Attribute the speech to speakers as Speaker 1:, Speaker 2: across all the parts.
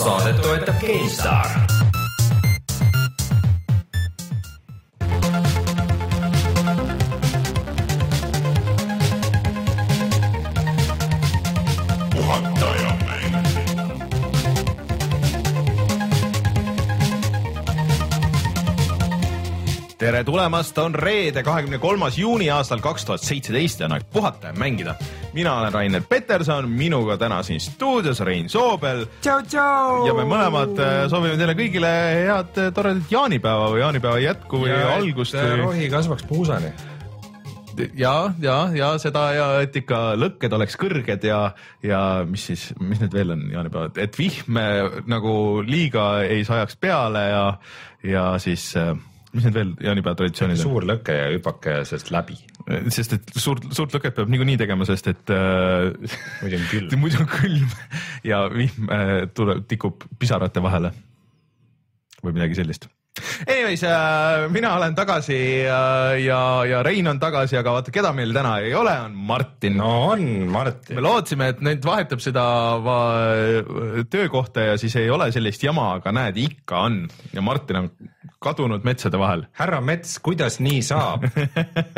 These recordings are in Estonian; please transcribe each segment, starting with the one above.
Speaker 1: saadet toetab GameStar.
Speaker 2: tere tulemast, on reede, kahekümne kolmas juuni aastal kaks tuhat seitseteist ja on aeg puhata ja mängida. Mina olen Rainer Peterson, minuga täna siin stuudios Rein Soobel. ja me mõlemad äh, soovime teile kõigile head äh, toredat jaanipäeva või jaanipäeva jätku või ja algust.
Speaker 3: Või... rohi kasvaks puusani
Speaker 2: ja, ja, ja seda ja et ikka lõkked oleks kõrged ja, ja mis siis, mis need veel on jaanipäevad, et vihm nagu liiga ei sajaks peale ja, ja siis äh, mis need veel jaanipäeva traditsioonid
Speaker 3: on? suur lõke ja hüpake sellest läbi.
Speaker 2: sest et suurt, suurt lõket peab niikuinii tegema, sest et äh,
Speaker 3: muidu on külm
Speaker 2: muidu on külm ja vihm äh, tuleb, tikub pisarate vahele või midagi sellist Anyways äh,, mina olen tagasi ja, äh, ja, ja Rein on tagasi, aga vaata, keda meil täna ei ole, on Martin.
Speaker 3: no on Martin.
Speaker 2: me lootsime, et nüüd vahetab seda va, töökohta ja siis ei ole sellist jama, aga näed, ikka on ja Martin on kadunud metsade vahel.
Speaker 3: härra Mets, kuidas nii saab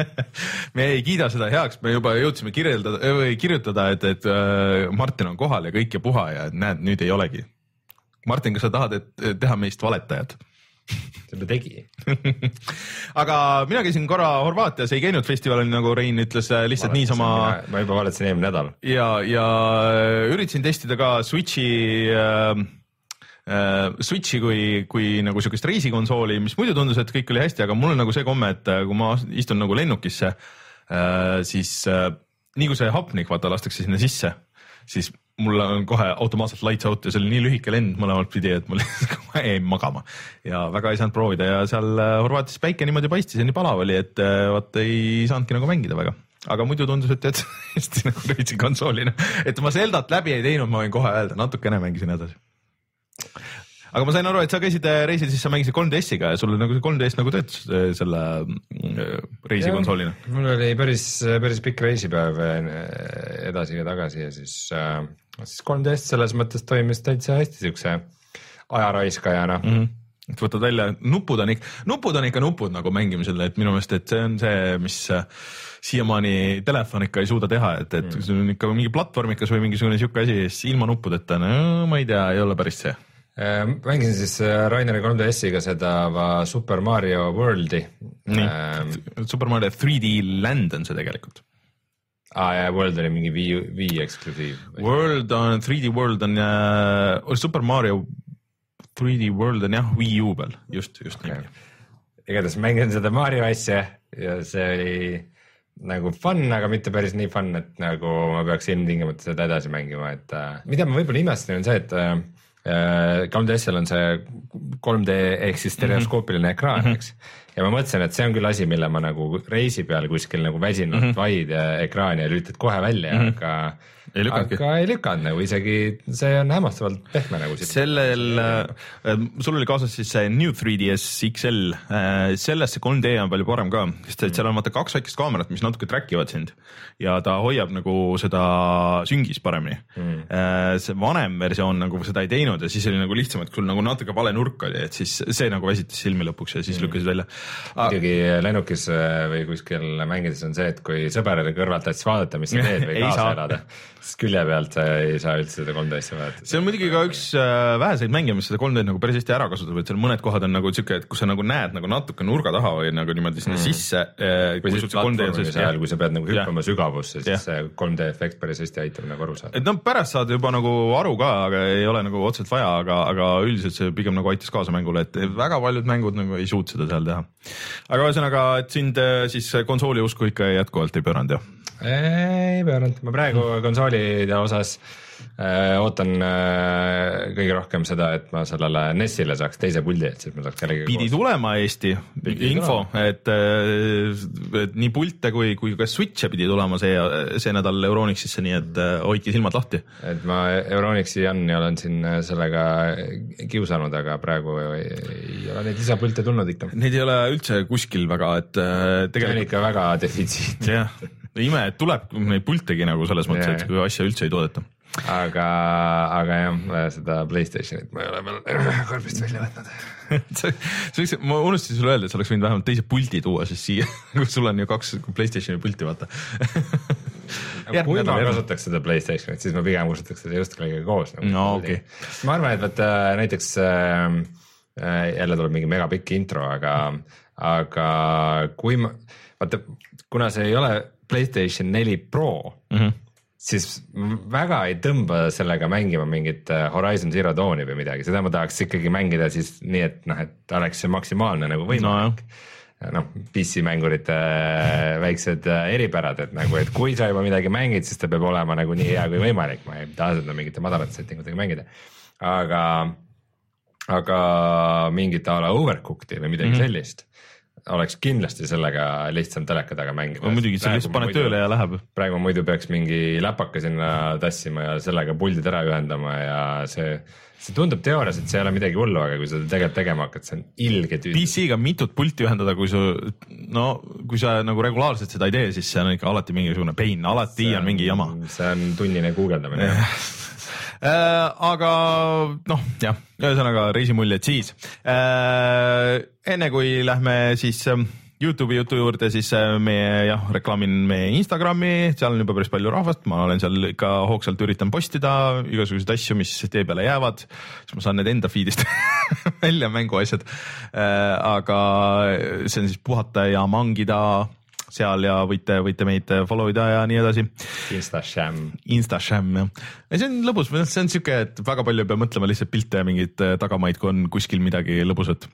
Speaker 2: me ei kiida seda heaks, me juba jõudsime kirjeldada või kirjutada, et, et äh, Martin on kohal ja kõik ja puha ja näed, nüüd ei olegi. Martin, kas sa tahad, et teha meist valetajad?
Speaker 3: selle tegi
Speaker 2: aga mina käisin korra Horvaatias, ei käinud festivalil, nagu Rein ütles, äh, lihtsalt niisama.
Speaker 3: ma juba valetasin eelmine nädal.
Speaker 2: ja, ja äh, üritasin testida ka Switch'i äh, Switch'i kui, kui nagu siukest reisikonsooli, mis muidu tundus, et kõik oli hästi, aga mul on nagu see komme, et kui ma istun nagu lennukisse äh,, siis äh, nii kui see hapnik vaata lastakse sinna sisse, siis mul on kohe automaatselt lights out ja see oli nii lühike lend mõlemat pidi, et ma kohe jäin magama. Ja väga ei saanud proovida ja seal äh, Horvaatias päike niimoodi paistis ja nii palav oli, et äh, vaat ei saanudki nagu mängida väga. Aga muidu tundus, et täitsa hästi nagu reisikonsoolina, et ma Zeldat läbi ei teinud, ma võin kohe öelda, natukene mängisin edasi aga ma sain aru, et sa käisid äh, reisil, siis sa mängisid 3DS-iga ja sul nagu see 3DS nagu töötas äh, selle äh, reisikonsoolina.
Speaker 3: mul oli päris, päris pikk reisipäev edasi ja tagasi ja siis, siis 3DS selles mõttes toimis täitsa hästi siukse ajaraiskajana mm. -hmm
Speaker 2: et võtad välja, nupud on ikka, nupud on ikka nupud nagu mängimisel, et minu meelest, et see on see, mis siiamaani telefon ikka ei suuda teha, et, et mm. sul on ikka mingi platvormikas või mingisugune sihuke asi, siis ilma nuppudeta, no ma ei tea, ei ole päris see
Speaker 3: Äh, mängisin siis äh, Raineri 3DS-iga seda Super Mario Worldi.
Speaker 2: Ähm, Super Mario 3D Land on see tegelikult.
Speaker 3: aa ah, ja World oli mingi Wii, Wii eksklusiiv.
Speaker 2: World on, 3D World on äh, Super Mario 3D World on jah Wii U peal, just, just okay. nii.
Speaker 3: igatahes mängisin seda Mario asja ja see oli nagu fun, aga mitte päris nii fun, et nagu ma peaks ilmtingimata seda edasi mängima, et äh, mida ma võib-olla imestasin, on see, et äh, 3DS-l on see 3D ehk siis stereoskoopiline mm -hmm. ekraan, mhm. eks. ja ma mõtlesin, et see on küll asi, mille ma nagu reisi peal kuskil nagu väsinud mm -hmm. vaid ekraani ja lülitad kohe välja mm, -hmm. aga
Speaker 2: ei lükanud.
Speaker 3: aga ei lükanud nagu isegi, see on hämmastavalt pehme nagu.
Speaker 2: sellel äh,, sul oli kaasas siis see New 3DS XL äh,, selles see 3D on palju parem ka, sest et seal on vaata kaks väikest kaamerat, mis natuke track ivad sind ja ta hoiab nagu seda süngis paremini mm.. Äh, see vanem versioon nagu seda ei teinud ja siis oli nagu lihtsam, et sul nagu natuke vale nurk oli, et siis see nagu väsitas silmi lõpuks ja siis mm. lükkasid välja.
Speaker 3: muidugi lennukis äh, või kuskil mängides on see, et kui sõber oli kõrvalt, siis vaadata, mis sa teed või kaasa elada sest külje pealt sa ei saa üldse seda 3D-sse vaadata.
Speaker 2: see on muidugi ka üks äh, väheseid mänge, mis seda 3D nagu päris hästi ära kasutab, et seal mõned kohad on nagu siuke, et kus sa nagu näed nagu natuke nurga taha või nagu niimoodi sinna mm. sisse
Speaker 3: äh,. või siis platvormis ajal, kui sa pead nagu hüppama sügavusse, siis see 3D efekt päris hästi aitab nagu aru saada.
Speaker 2: et noh, pärast saad juba nagu aru ka, aga ei ole nagu otseselt vaja, aga, aga üldiselt see pigem nagu aitas kaasa mängule, et väga paljud mängud nagu ei suutnud seda seal teha. aga ühesõnaga, et sind äh, siis konsooli usku ikka jätkuvalt ei pööranud jah?
Speaker 3: Ei pööranud, ma praegu konsoolide osas äh, ootan äh, kõige rohkem seda, et ma sellele NES-ile saaks teise puldi, et siis ma saaks kellegagi
Speaker 2: pidi koos. tulema Eesti pidi info, et, äh, et nii pilte kui, kui ka Switch'e pidi tulema see, see nädal Euronixisse, nii et äh, hoidke silmad lahti.
Speaker 3: et ma Euronixi Jan ja olen siin sellega kiusanud, aga praegu ei, ei ole neid lisapilte tulnud ikka.
Speaker 2: Neid ei ole üldse kuskil väga, et
Speaker 3: tegelikult. see on ikka väga defitsiit.
Speaker 2: jah ime, et tuleb neid pultegi nagu selles mõttes yeah., et kui asja üldse ei toodeta.
Speaker 3: aga, aga jah, seda Playstationit ma ei ole veel karbist välja võtnud.
Speaker 2: see see võiks, ma unustasin sulle öelda, et sa oleks võinud vähemalt teise puldi tuua siis siia, kus sul on ju kaks Playstationi pulti, vaata.
Speaker 3: kui ma kasutaks seda Playstationit, siis ma pigem kasutaks seda just kellegagi koos nagu..
Speaker 2: No okei.
Speaker 3: ma arvan, et vaata näiteks äh, äh, jälle tuleb mingi megapikk intro, aga, aga kui ma, vaata, kuna see ei ole Playstation neli Pro mm. -hmm. siis väga ei tõmba sellega mängima mingit äh, Horizon Zero Dawni või midagi, seda ma tahaks ikkagi mängida siis nii, et noh, et oleks see maksimaalne nagu võimalik no, noh, PC mängurite äh, väiksed äh, eripärad, et nagu, et kui sa juba midagi mängid, siis ta peab olema nagu nii hea kui võimalik, ma ei taha seda mingite madalate setting utega mängida. aga, aga mingit a la Overcooked'i või midagi mm -hmm. sellist oleks kindlasti sellega lihtsam teleka taga mängida.
Speaker 2: no muidugi, sa lihtsalt paned tööle ja läheb.
Speaker 3: praegu muidu peaks mingi läpaka sinna tassima ja sellega puldid ära ühendama ja see, see tundub teoorias, et see ei ole midagi hullu, aga kui seda tegelikult tegema hakkad, see on ilge tüüp.
Speaker 2: PC-ga mitut pulti ühendada, kui su, no kui sa nagu regulaarselt seda ei tee, siis see on ikka alati mingisugune pain, alati on mingi jama.
Speaker 3: see on tunnine guugeldamine.
Speaker 2: Äh, aga noh, jah, ühesõnaga reisimuljed siis äh,. enne kui lähme siis ähm, Youtube'i jutu juurde, siis äh, meie jah, reklaamin meie Instagrami, seal on juba päris palju rahvast, ma olen seal ikka hoogsalt üritan postida igasuguseid asju, mis tee peale jäävad, siis ma saan need enda feed'ist välja mänguasjad aga see on siis puhata ja mangida seal ja võite, võite meid follow ida ja nii edasi
Speaker 3: Instasham.
Speaker 2: Instasham jah, ja see on lõbus, see on siuke, et väga palju ei pea mõtlema, lihtsalt pilte ja mingeid äh, tagamaid, kui on kuskil midagi lõbusat.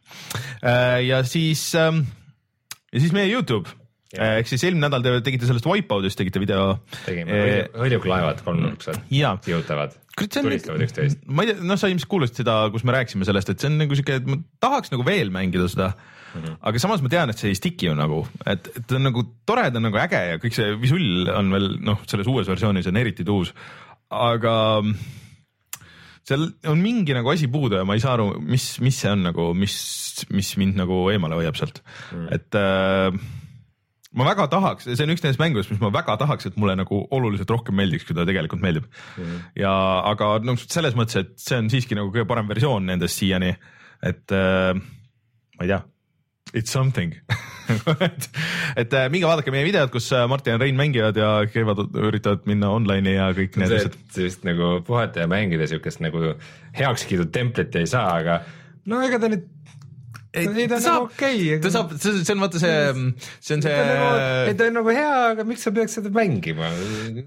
Speaker 2: ja siis, ja siis meie Youtube, ehk siis eelmine nädal te tegite sellest Wipeout'ist tegite video.
Speaker 3: tegime hõljuklaevad kolmnurksed,
Speaker 2: on
Speaker 3: tulistavad üksteist.
Speaker 2: ma ei tea, noh, sa ilmselt kuulasid seda, kus me rääkisime sellest, et see on nagu siuke, et ma tahaks nagu veel mängida seda mm. -hmm. aga samas ma tean, et see ei stick'i ju nagu, et, et ta on nagu tore, ta on nagu äge ja kõik see visull on veel noh, selles uues versioonis on eriti tuus. aga seal on mingi nagu asi puudu ja ma ei saa aru, mis, mis see on nagu, mis, mis mind nagu eemale hoiab sealt mm., et äh, ma väga tahaks, see on üks nendest mängudest, mis ma väga tahaks, et mulle nagu oluliselt rohkem meeldiks, kui ta tegelikult meeldib mm.. ja aga noh, selles mõttes, et see on siiski nagu kõige parem versioon nendest siiani, et äh, ma ei tea, it's something et, et äh, minge vaadake meie videot, kus äh, Martin ja Rein mängivad ja käivad, üritavad minna online'i ja kõik need
Speaker 3: see,
Speaker 2: asjad.
Speaker 3: et sellist nagu puhata ja mängida siukest nagu heakskiidu templit ei saa, aga no ega ta nüüd, ei ta on nagu okei.
Speaker 2: ta saab, see see on vaata see, see on
Speaker 3: ta on nagu, ei
Speaker 2: see,
Speaker 3: ta on nagu hea, aga miks sa peaks seda mängima?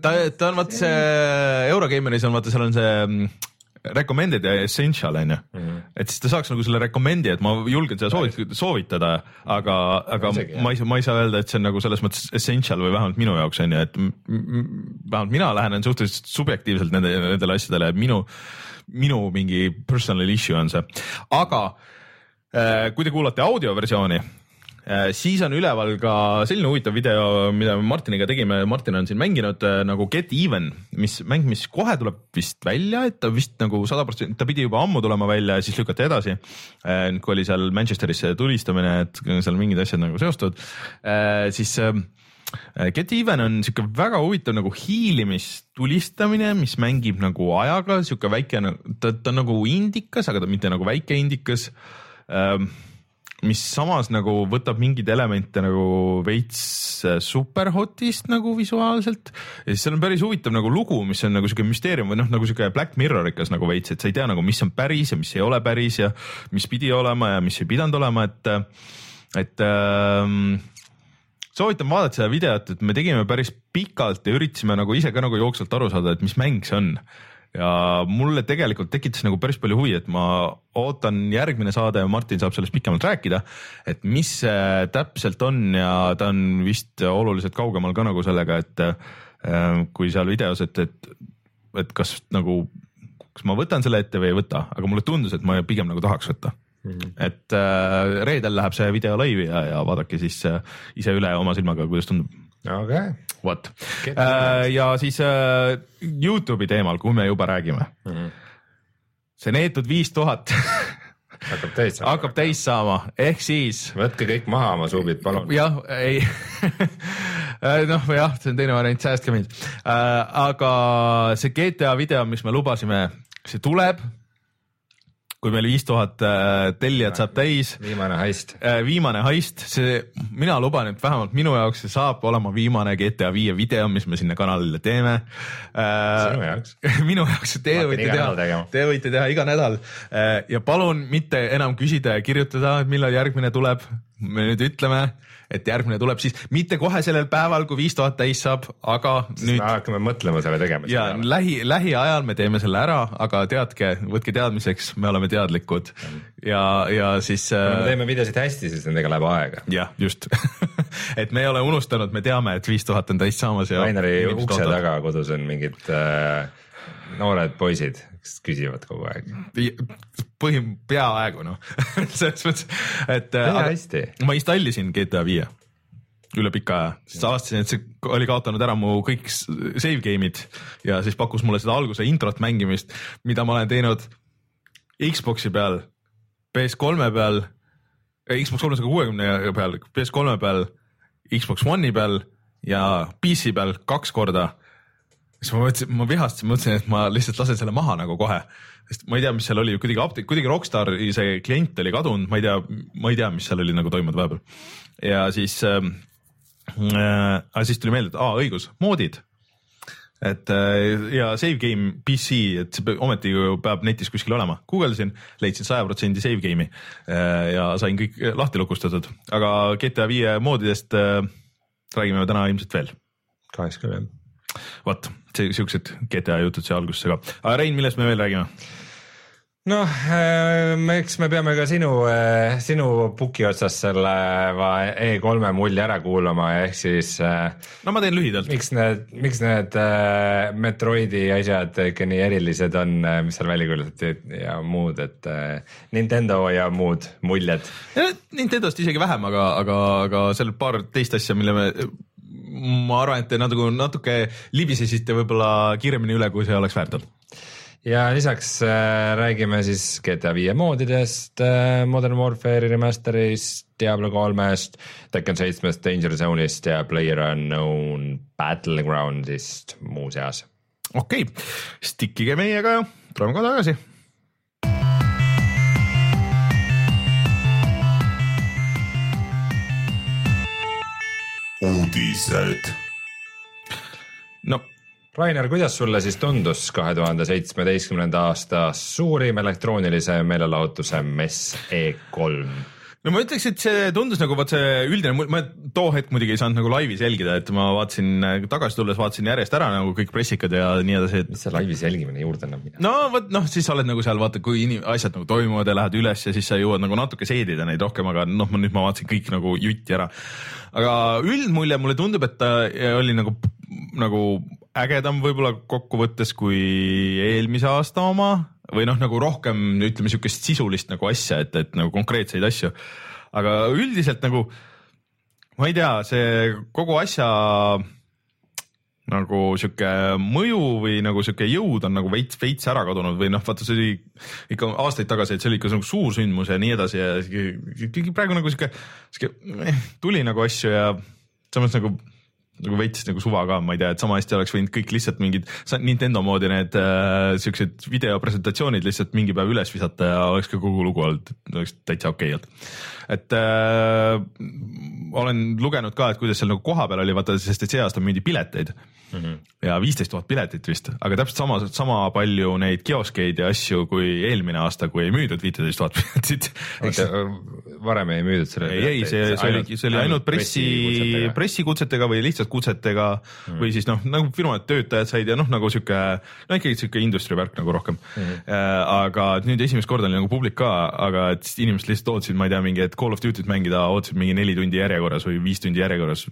Speaker 2: ta, ta on vaata see Eurogeimeris on vaata, seal on see mm, recommended ja essential on ju mm. -hmm. et siis ta saaks nagu selle recommend'i, et ma julgen seda soovit-, soovitada, aga, aga
Speaker 3: Isegi,
Speaker 2: ma ei saa, ma ei saa öelda, et see on nagu selles mõttes essential või vähemalt minu jaoks on ju, et vähemalt mina lähenen suhteliselt subjektiivselt nende, nendele asjadele, minu, minu mingi personal issue on see, aga äh, kui te kuulate audioversiooni, siis on üleval ka selline huvitav video, mida me Martiniga tegime, Martin on siin mänginud äh, nagu Get Even, mis mäng, mis kohe tuleb vist välja, et ta vist nagu sada protsenti, ta pidi juba ammu tulema välja ja siis lükati edasi. nüüd, kui oli seal Manchesteris see tulistamine, et seal mingid asjad nagu seostuvad, siis äh, Get Even on siuke väga huvitav nagu hiilimistulistamine, mis mängib nagu ajaga, siuke väike, ta, ta on nagu indikas, aga ta mitte nagu väike indikas mis samas nagu võtab mingeid elemente nagu veits äh, superhotist nagu visuaalselt. Ja siis seal on päris huvitav nagu lugu, mis on nagu siuke müsteerium või noh, nagu siuke Black Mirrorikas nagu veits, et sa ei tea nagu, mis on päris ja mis ei ole päris ja mis pidi olema ja mis ei pidanud olema, et, et ähm, soovitan vaadata seda videot, et me tegime päris pikalt ja üritasime nagu ise ka nagu jooksvalt aru saada, et mis mäng see on ja mulle tegelikult tekitas nagu päris palju huvi, et ma ootan järgmine saade ja Martin saab sellest pikemalt rääkida, et mis see täpselt on ja ta on vist oluliselt kaugemal ka nagu sellega, et äh, kui seal videos, et, et, et kas nagu, kas ma võtan selle ette või ei võta, aga mulle tundus, et ma pigem nagu tahaks võtta Mm -hmm. et äh, reedel läheb see video laivi ja, ja vaadake siis äh, ise üle oma silmaga, kuidas tundub.
Speaker 3: okei,
Speaker 2: vot äh, ja siis äh, Youtube'i teemal, kui me juba räägime mm, -hmm. see neetud viis tuhat
Speaker 3: hakkab täis saama.
Speaker 2: hakkab täis saama, ehk siis
Speaker 3: võtke kõik maha oma suubid, palun.
Speaker 2: jah, ei noh, jah, see on teine variant, säästke mind. aga see GTA video, mis me lubasime, see tuleb kui meil viis tuhat äh, tellijat saab täis.
Speaker 3: viimane heist.
Speaker 2: Äh, viimane heist, see, mina luban, et vähemalt minu jaoks see saab olema viimane GTA viie video, mis me sinna kanalile teeme.
Speaker 3: Äh, sinu jaoks?
Speaker 2: minu jaoks, teie võite teha, te võite teha iga nädal ja palun mitte enam küsida ja kirjutada, millal järgmine tuleb. me nüüd ütleme et järgmine tuleb siis mitte kohe sellel päeval, kui viis tuhat täis saab, aga
Speaker 3: siis nüüd. me hakkame mõtlema selle tegemise
Speaker 2: ja peale. lähi, lähiajal me teeme selle ära, aga teadke, võtke teadmiseks, me oleme teadlikud ja, ja siis.
Speaker 3: kui me äh, teeme videosid hästi, siis nendega läheb aega.
Speaker 2: jah, just et me ei ole unustanud, me teame, et viis tuhat on täis saamas ja.
Speaker 3: Raineri ukse taga kodus on mingid äh, noored poisid, kes küsivad kogu aeg.
Speaker 2: põhi, peaaegu noh selles mõttes, et.
Speaker 3: hästi.
Speaker 2: ma installisin GTA viie üle pika aja, siis avastasin, et see oli kaotanud ära mu kõik save game'id ja siis pakkus mulle seda alguse introt mängimist, mida ma olen teinud Xbox'i peal, PS3-e peal, Xbox kolmesaja kuuekümne peal, PS3-e peal, Xbox One'i peal ja PC peal kaks korda siis ma mõtlesin, ma vihastasin, mõtlesin, et ma lihtsalt lasen selle maha nagu kohe, sest ma ei tea, mis seal oli, kuidagi apteek, kuidagi Rockstari see klient oli kadunud, ma ei tea, ma ei tea, mis seal oli nagu toimunud vahepeal. ja siis äh,, äh, siis tuli meelde, et aa, õigus, moodid et äh, ja save game PC, et see ometi ju peab netis kuskil olema, guugeldasin, leidsin saja protsendi save game'i äh, ja sain kõik lahti lukustatud, aga GTA viie moodidest äh, räägime täna ilmselt veel.
Speaker 3: kaheks küll jah.
Speaker 2: vot siuksed GTA jutud siia algusesse ka. aga Rein, millest me veel räägime?
Speaker 3: noh, äh, eks me peame ka sinu, äh, sinu puki otsas selle E3-e mulje ära kuulama, ehk siis. Äh,
Speaker 2: no ma teen lühidalt.
Speaker 3: miks need, miks need Metroidi asjad ikka nii erilised on, mis seal välja kuulutati ja muud, et Nintendo ja muud muljed.
Speaker 2: Nintendost isegi vähem, aga, aga, aga seal paar teist asja, mille me ma arvan, et te natuke, natuke libisesite võib-olla kiiremini üle, kui see oleks väärt olnud
Speaker 3: ja lisaks äh, räägime siis GTA viie moodidest äh,, Modern Warfare'i remaster'ist, Diablo kolmest, Tekken seitsmest, Danger Zone'ist ja Player Unknown Battlegroundsist muuseas.
Speaker 2: okei okay., stickige meiega ja tuleme kohe tagasi
Speaker 3: uudised. no Rainer, kuidas sulle siis tundus kahe tuhande seitsmeteistkümnenda aasta suurim elektroonilise meelelahutuse mess E3?
Speaker 2: no ma ütleks, et see tundus nagu vot see üldine, ma too hetk muidugi ei saanud nagu laivis jälgida, et ma vaatasin tagasi tulles vaatasin järjest ära nagu kõik pressikad ja nii edasi, et.
Speaker 3: mis see laivis jälgimine juurde annab
Speaker 2: no vot noh, siis sa oled nagu seal vaata, kui inim-, asjad nagu toimuvad ja lähed üles ja siis sa jõuad nagu natuke seedida neid rohkem, aga noh, ma nüüd ma vaatasin kõik nagu jutti ära aga üldmulje mulle tundub, et ta oli nagu, nagu ägedam võib-olla kokkuvõttes kui eelmise aasta oma või noh, nagu rohkem ütleme sihukest sisulist nagu asja, et, et nagu konkreetseid asju. aga üldiselt nagu ma ei tea, see kogu asja nagu sihuke mõju või nagu sihuke jõud on nagu veits, veits ära kadunud või noh, vaata see oli ikka aastaid tagasi, et see oli ikka nagu suur sündmus ja nii edasi ja praegu nagu sihuke, sihuke eh, tuli nagu asju ja samas nagu nagu veits nagu suva ka, ma ei tea, et sama hästi oleks võinud kõik lihtsalt mingid Nintendo moodi need äh, siuksed videopresentatsioonid lihtsalt mingi päev üles visata ja oleks ka kogu lugu olnud, oleks täitsa okei okay olnud. et äh, olen lugenud ka, et kuidas seal nagu kohapeal oli, vaata, sest et see aasta müüdi pileteid mm -hmm. ja viisteist tuhat piletit vist, aga täpselt sama, sama palju neid kioskeid ja asju kui eelmine aasta, kui ei müüdud viiteist tuhat piletit.
Speaker 3: varem ei müüdud selle.
Speaker 2: ei, ei, see, see oli, see oli ainult pressi, pressikutsetega või lihtsalt kutsetega mm. või siis noh, nagu firmade töötajad said ja noh, nagu sihuke, no ikkagi sihuke industry värk nagu rohkem mm.. aga nüüd esimest korda oli nagu publik ka, aga et inimesed lihtsalt ootasid, ma ei tea, mingi, et Call of Duty't mängida, ootasid mingi neli tundi järjekorras või viis tundi järjekorras.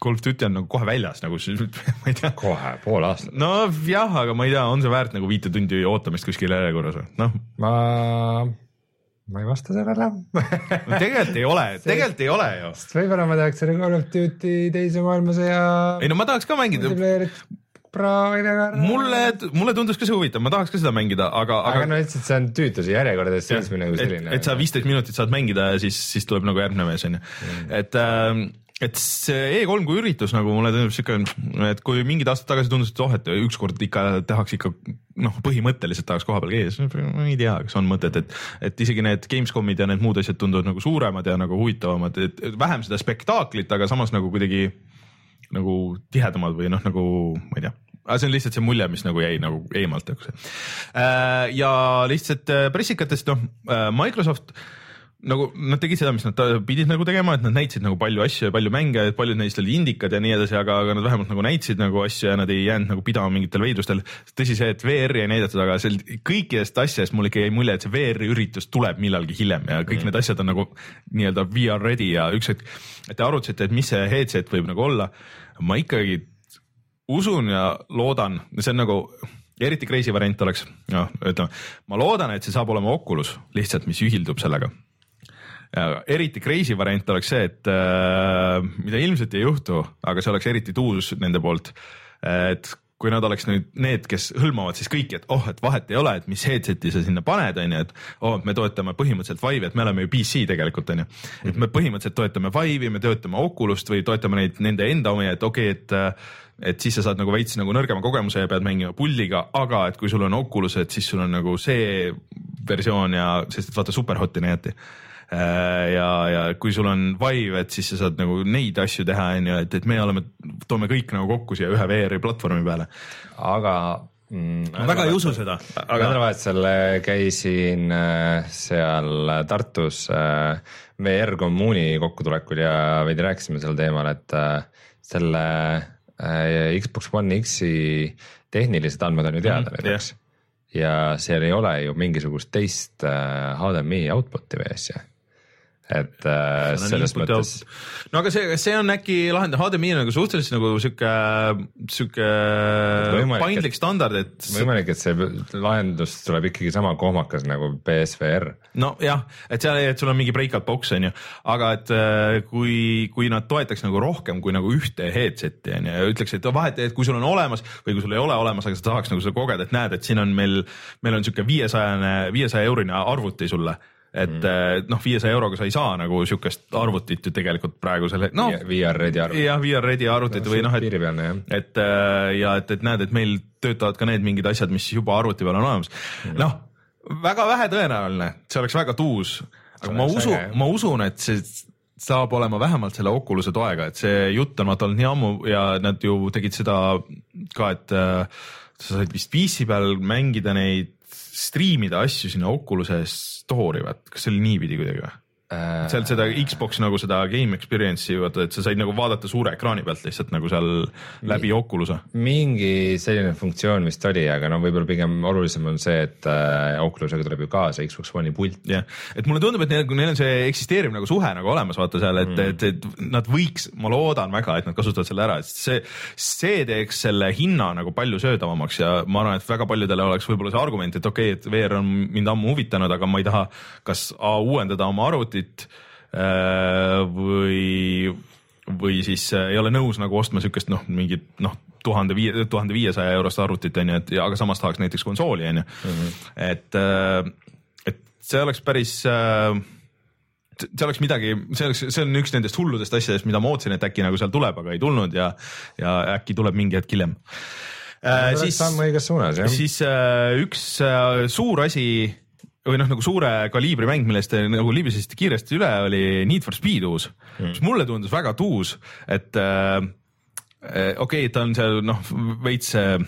Speaker 2: Call of Duty on nagu kohe väljas nagu ma ei tea.
Speaker 3: kohe, pool aastat.
Speaker 2: nojah, aga ma ei tea, on see väärt nagu viite tundi ootamist kuskil järjekorras või, noh.
Speaker 3: ma, ma ei vasta sellele
Speaker 2: no tegelikult ei ole, tegelikult ei ole ju.
Speaker 3: sest võib-olla ma tahaks selle Call of Duty teise maailmasõja.
Speaker 2: ei no ma tahaks ka mängida mulle, mulle tundus ka see huvitav, ma tahaks ka seda mängida, aga,
Speaker 3: aga. aga no lihtsalt see on tüütuse järjekordades seismine nagu selline.
Speaker 2: et sa viisteist minutit saad mängida ja siis, siis tuleb nagu järgmine mees onju mm., et äh, et see E3 kui üritus nagu mulle tundub siuke, et kui mingid aastad tagasi tundus, et oh, et ükskord ikka tehakse ikka noh, põhimõtteliselt tahaks koha peal käia, siis ma ei tea, kas on mõtet, et, et isegi need Gamescomid ja need muud asjad tunduvad nagu suuremad ja nagu huvitavamad, et vähem seda spektaaklit, aga samas nagu kuidagi nagu tihedamad või noh, nagu ma ei tea aga see on lihtsalt see mulje, mis nagu jäi nagu eemalt, eks. Äh, ja lihtsalt äh, pressikatest, noh, Microsoft äh, nagu nad tegid seda, mis nad pidid nagu tegema, et nad näitasid nagu palju asju ja palju mänge, paljud neist olid indikad ja nii edasi, aga, aga nad vähemalt nagu näitasid nagu asju ja nad ei jäänud nagu pidama mingitel veidrustel. tõsi see, et VR-i ei näidatud, aga seal kõikidest asjadest mul ikka jäi mulje, et see VR-i üritus tuleb millalgi hiljem ja kõik mm. need asjad on nagu nii-öelda VR ready ja üks hetk, et te arutasite, et mis see headset võib nagu olla. ma ikkagi usun ja loodan, see on nagu eriti crazy variant oleks, noh, ütleme, ma loodan, et see saab olema Oculus lihtsalt, mis ühildub sellega eriti crazy variant oleks see, et äh, mida ilmselt ei juhtu, aga see oleks eriti tuus nende poolt, et kui nad oleks nüüd need, kes hõlmavad siis kõiki, et oh, et vahet ei ole, et mis headset'i sa sinna paned, on ju, et oh, me toetame põhimõtteliselt Vive'i, et me oleme ju PC tegelikult on ju. et me põhimõtteliselt toetame Vive'i, me toetame Oculus't või toetame neid nende enda omi, et okei okay,, et et siis sa saad nagu veits nagu nõrgema kogemuse ja pead mängima pulliga, aga et kui sul on Oculus, et siis sul on nagu see versioon ja, sest vaata superhot'i näidati Äh, ja, ja kui sul on Vive, et siis sa saad nagu neid asju teha, on ju, et, et me oleme, toome kõik nagu kokku siia ühe VR-i platvormi peale.
Speaker 3: aga
Speaker 2: mm, ma väga ei usu seda.
Speaker 3: aga nädalavahetusel äh, käisin äh, seal Tartus VR kommuuni kokkutulekul ja veidi rääkisime sel teemal, et selle Xbox One X-i tehnilised andmed on ju teada mm, eks. ja seal ei ole ju mingisugust teist HDMI output'i või asja et äh, selles mõttes.
Speaker 2: no aga see, see on äkki lahendav, HDMI on nagu suhteliselt nagu sihuke, sihuke paindlik standard, et.
Speaker 3: võimalik, et see lahendus tuleb ikkagi sama kohmakas nagu PSVR.
Speaker 2: nojah, et seal, et sul on mingi breakout box on ju, aga et äh, kui, kui nad toetaks nagu rohkem kui nagu ühte headset'i on ju ja ütleks, et vahet, et kui sul on olemas või kui sul ei ole olemas, aga sa tahaks nagu seda kogeda, et näed, et siin on meil, meil on sihuke viiesajane, viiesaja eurine arvuti sulle et mm. noh, viiesaja euroga sa ei saa nagu sihukest arvutit ju tegelikult praegusel hetkel no,.
Speaker 3: VR ready arvutit.
Speaker 2: jah, VR ready arvutit no, või noh, et, et äh, ja et, et näed, et meil töötavad ka need mingid asjad, mis juba arvuti peal on olemas mm.. noh, väga vähe tõenäoline, see oleks väga tuus, aga ma usun, ma usun, et see saab olema vähemalt selle Oculus'e toega, et see jutt on vaata olnud nii ammu ja nad ju tegid seda ka, et äh, sa said vist PC peal mängida neid, striimida asju sinna Oculus'e story, vaat kas see oli niipidi kuidagi või? Äh, seal seda Xbox nagu seda game experience'i vaata, et sa said nagu vaadata suure ekraani pealt lihtsalt nagu seal läbi Oculus'e.
Speaker 3: mingi selline funktsioon vist oli, aga no võib-olla pigem olulisem on see, et äh, Oculus'ega tuleb ju kaasa Xbox One'i pult.
Speaker 2: jah, et mulle tundub, et neil, neil on see eksisteeriv nagu suhe nagu olemas, vaata seal, et mm., et, et nad võiks, ma loodan väga, et nad kasutavad selle ära, sest see, see teeks selle hinna nagu palju söödavamaks ja ma arvan, et väga paljudele oleks võib-olla see argument, et okei okay,, et VR on mind ammu huvitanud, aga ma ei taha kas A uuendada oma arvutit arvutit äh, või, või siis äh, ei ole nõus nagu ostma siukest noh, mingit noh, tuhande viie, tuhande viiesaja eurost arvutit on ju, et ja aga samas tahaks näiteks konsooli on ju, mhm. et, äh, et see oleks päris see oleks midagi, see oleks, see on üks nendest hulludest asjadest, mida ma ootasin, et äkki nagu seal tuleb, aga ei tulnud ja, ja äkki tuleb mingi hetk hiljem
Speaker 3: äh,. siis,
Speaker 2: siis äh, üks äh, suur asi või noh, nagu suure kaliibri mäng, millest te nagu libisesite kiiresti üle, oli Need for Speed uus mm., mis mulle tundus väga tuus, et äh, äh okei okay,, ta on seal noh, veits äh,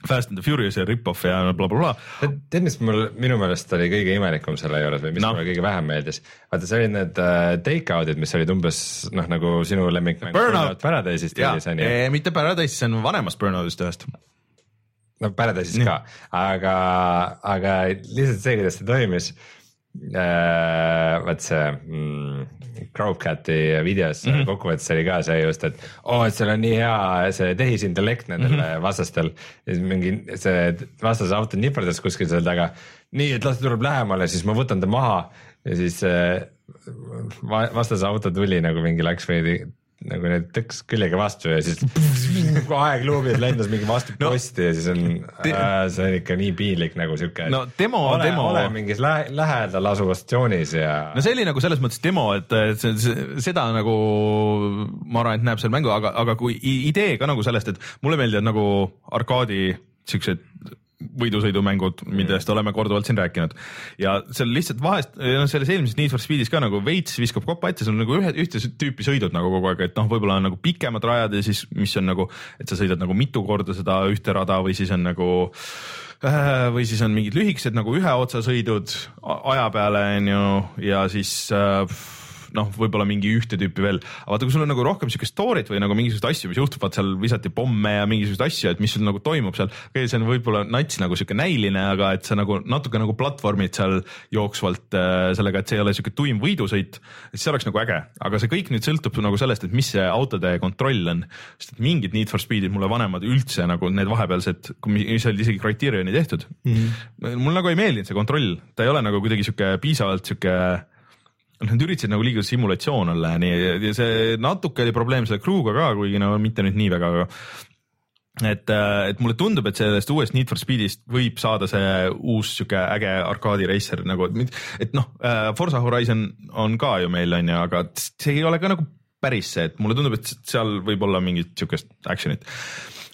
Speaker 2: Fast and the Furious ja rip-off ja blablabla bla..
Speaker 3: tead, mis mul minu meelest oli kõige imelikum selle juures või mis no. mulle kõige vähem meeldis? vaata, see olid need uh, take-out'id, mis olid umbes noh, nagu sinu lemmikmäng
Speaker 2: Burnout
Speaker 3: Paradise'ist.
Speaker 2: mitte Paradise, see on vanemast Burnout'ist ühest
Speaker 3: no Paradise'is ka, aga, aga lihtsalt see, kuidas see toimis äh,. vaat see mm, Crowcati videos mm -hmm. kokkuvõttes oli ka see just, et oo oh,, et seal on nii hea see tehisintellekt nendel mm -hmm. vastastel. ja siis mingi see vastase auto niperdas kuskil seal taga. nii, et las ta tuleb lähemale, siis ma võtan ta maha ja siis äh, vastase auto tuli nagu mingi läks veidi nagu need tõks küljega vastu ja siis aegluubid lendas mingi vastu
Speaker 2: No.
Speaker 3: posti ja siis on äh,, see on ikka nii piinlik nagu siuke.
Speaker 2: no demo,
Speaker 3: ole,
Speaker 2: demo.
Speaker 3: ole mingis lä lähedal asuvas statsioonis ja
Speaker 2: no see oli nagu selles mõttes demo, et see, see, seda nagu ma arvan, et näeb seal mängu, aga, aga kui idee ka nagu sellest, et mulle meeldivad nagu arkaadi siuksed võidusõidumängud, millest oleme korduvalt siin rääkinud. Ja seal lihtsalt vahest, noh, selles eelmises Need for Speedis ka nagu veits viskab kopa ette, sul on nagu ühe, ühte tüüpi sõidud nagu kogu aeg, et noh, võib-olla on nagu pikemad rajad ja siis, mis on nagu, et sa sõidad nagu mitu korda seda ühte rada või siis on nagu äh, või siis on mingid lühikesed nagu ühe otsa sõidud aja peale onju ja siis äh, noh, võib-olla mingi ühte tüüpi veel, aga vaata, kui sul on nagu rohkem siukest story't või nagu mingisuguseid asju, mis juhtub, vaat seal visati pomme ja mingisuguseid asju, et mis sul nagu toimub seal, okei, see on võib-olla nats nagu siuke näiline, aga et sa nagu natuke nagu platvormid seal jooksvalt äh, sellega, et see ei ole siuke tuim võidusõit, siis see oleks nagu äge, aga see kõik nüüd sõltub nagu sellest, et mis see autode kontroll on, sest et mingid Need for Speedid mulle vanemad üldse nagu need vahepealsed, mis olid isegi Criterioni tehtud. Mm, -hmm. mul nagu ei meeldinud see kontroll, ta ei ole nagu kuidagi siuke piisavalt siuke noh, nad üritasid nagu liiga simulatsioon olla ja nii ja see natuke oli probleem selle crew'ga ka, kuigi no mitte nüüd nii väga, aga et, et mulle tundub, et sellest uuest Need for Speedist võib saada see uus sihuke äge arkaadireiser nagu, et noh, Forsa Horizon on ka ju meil on ju, aga see ei ole ka nagu päris see, et mulle tundub, et seal võib olla mingit siukest action'it.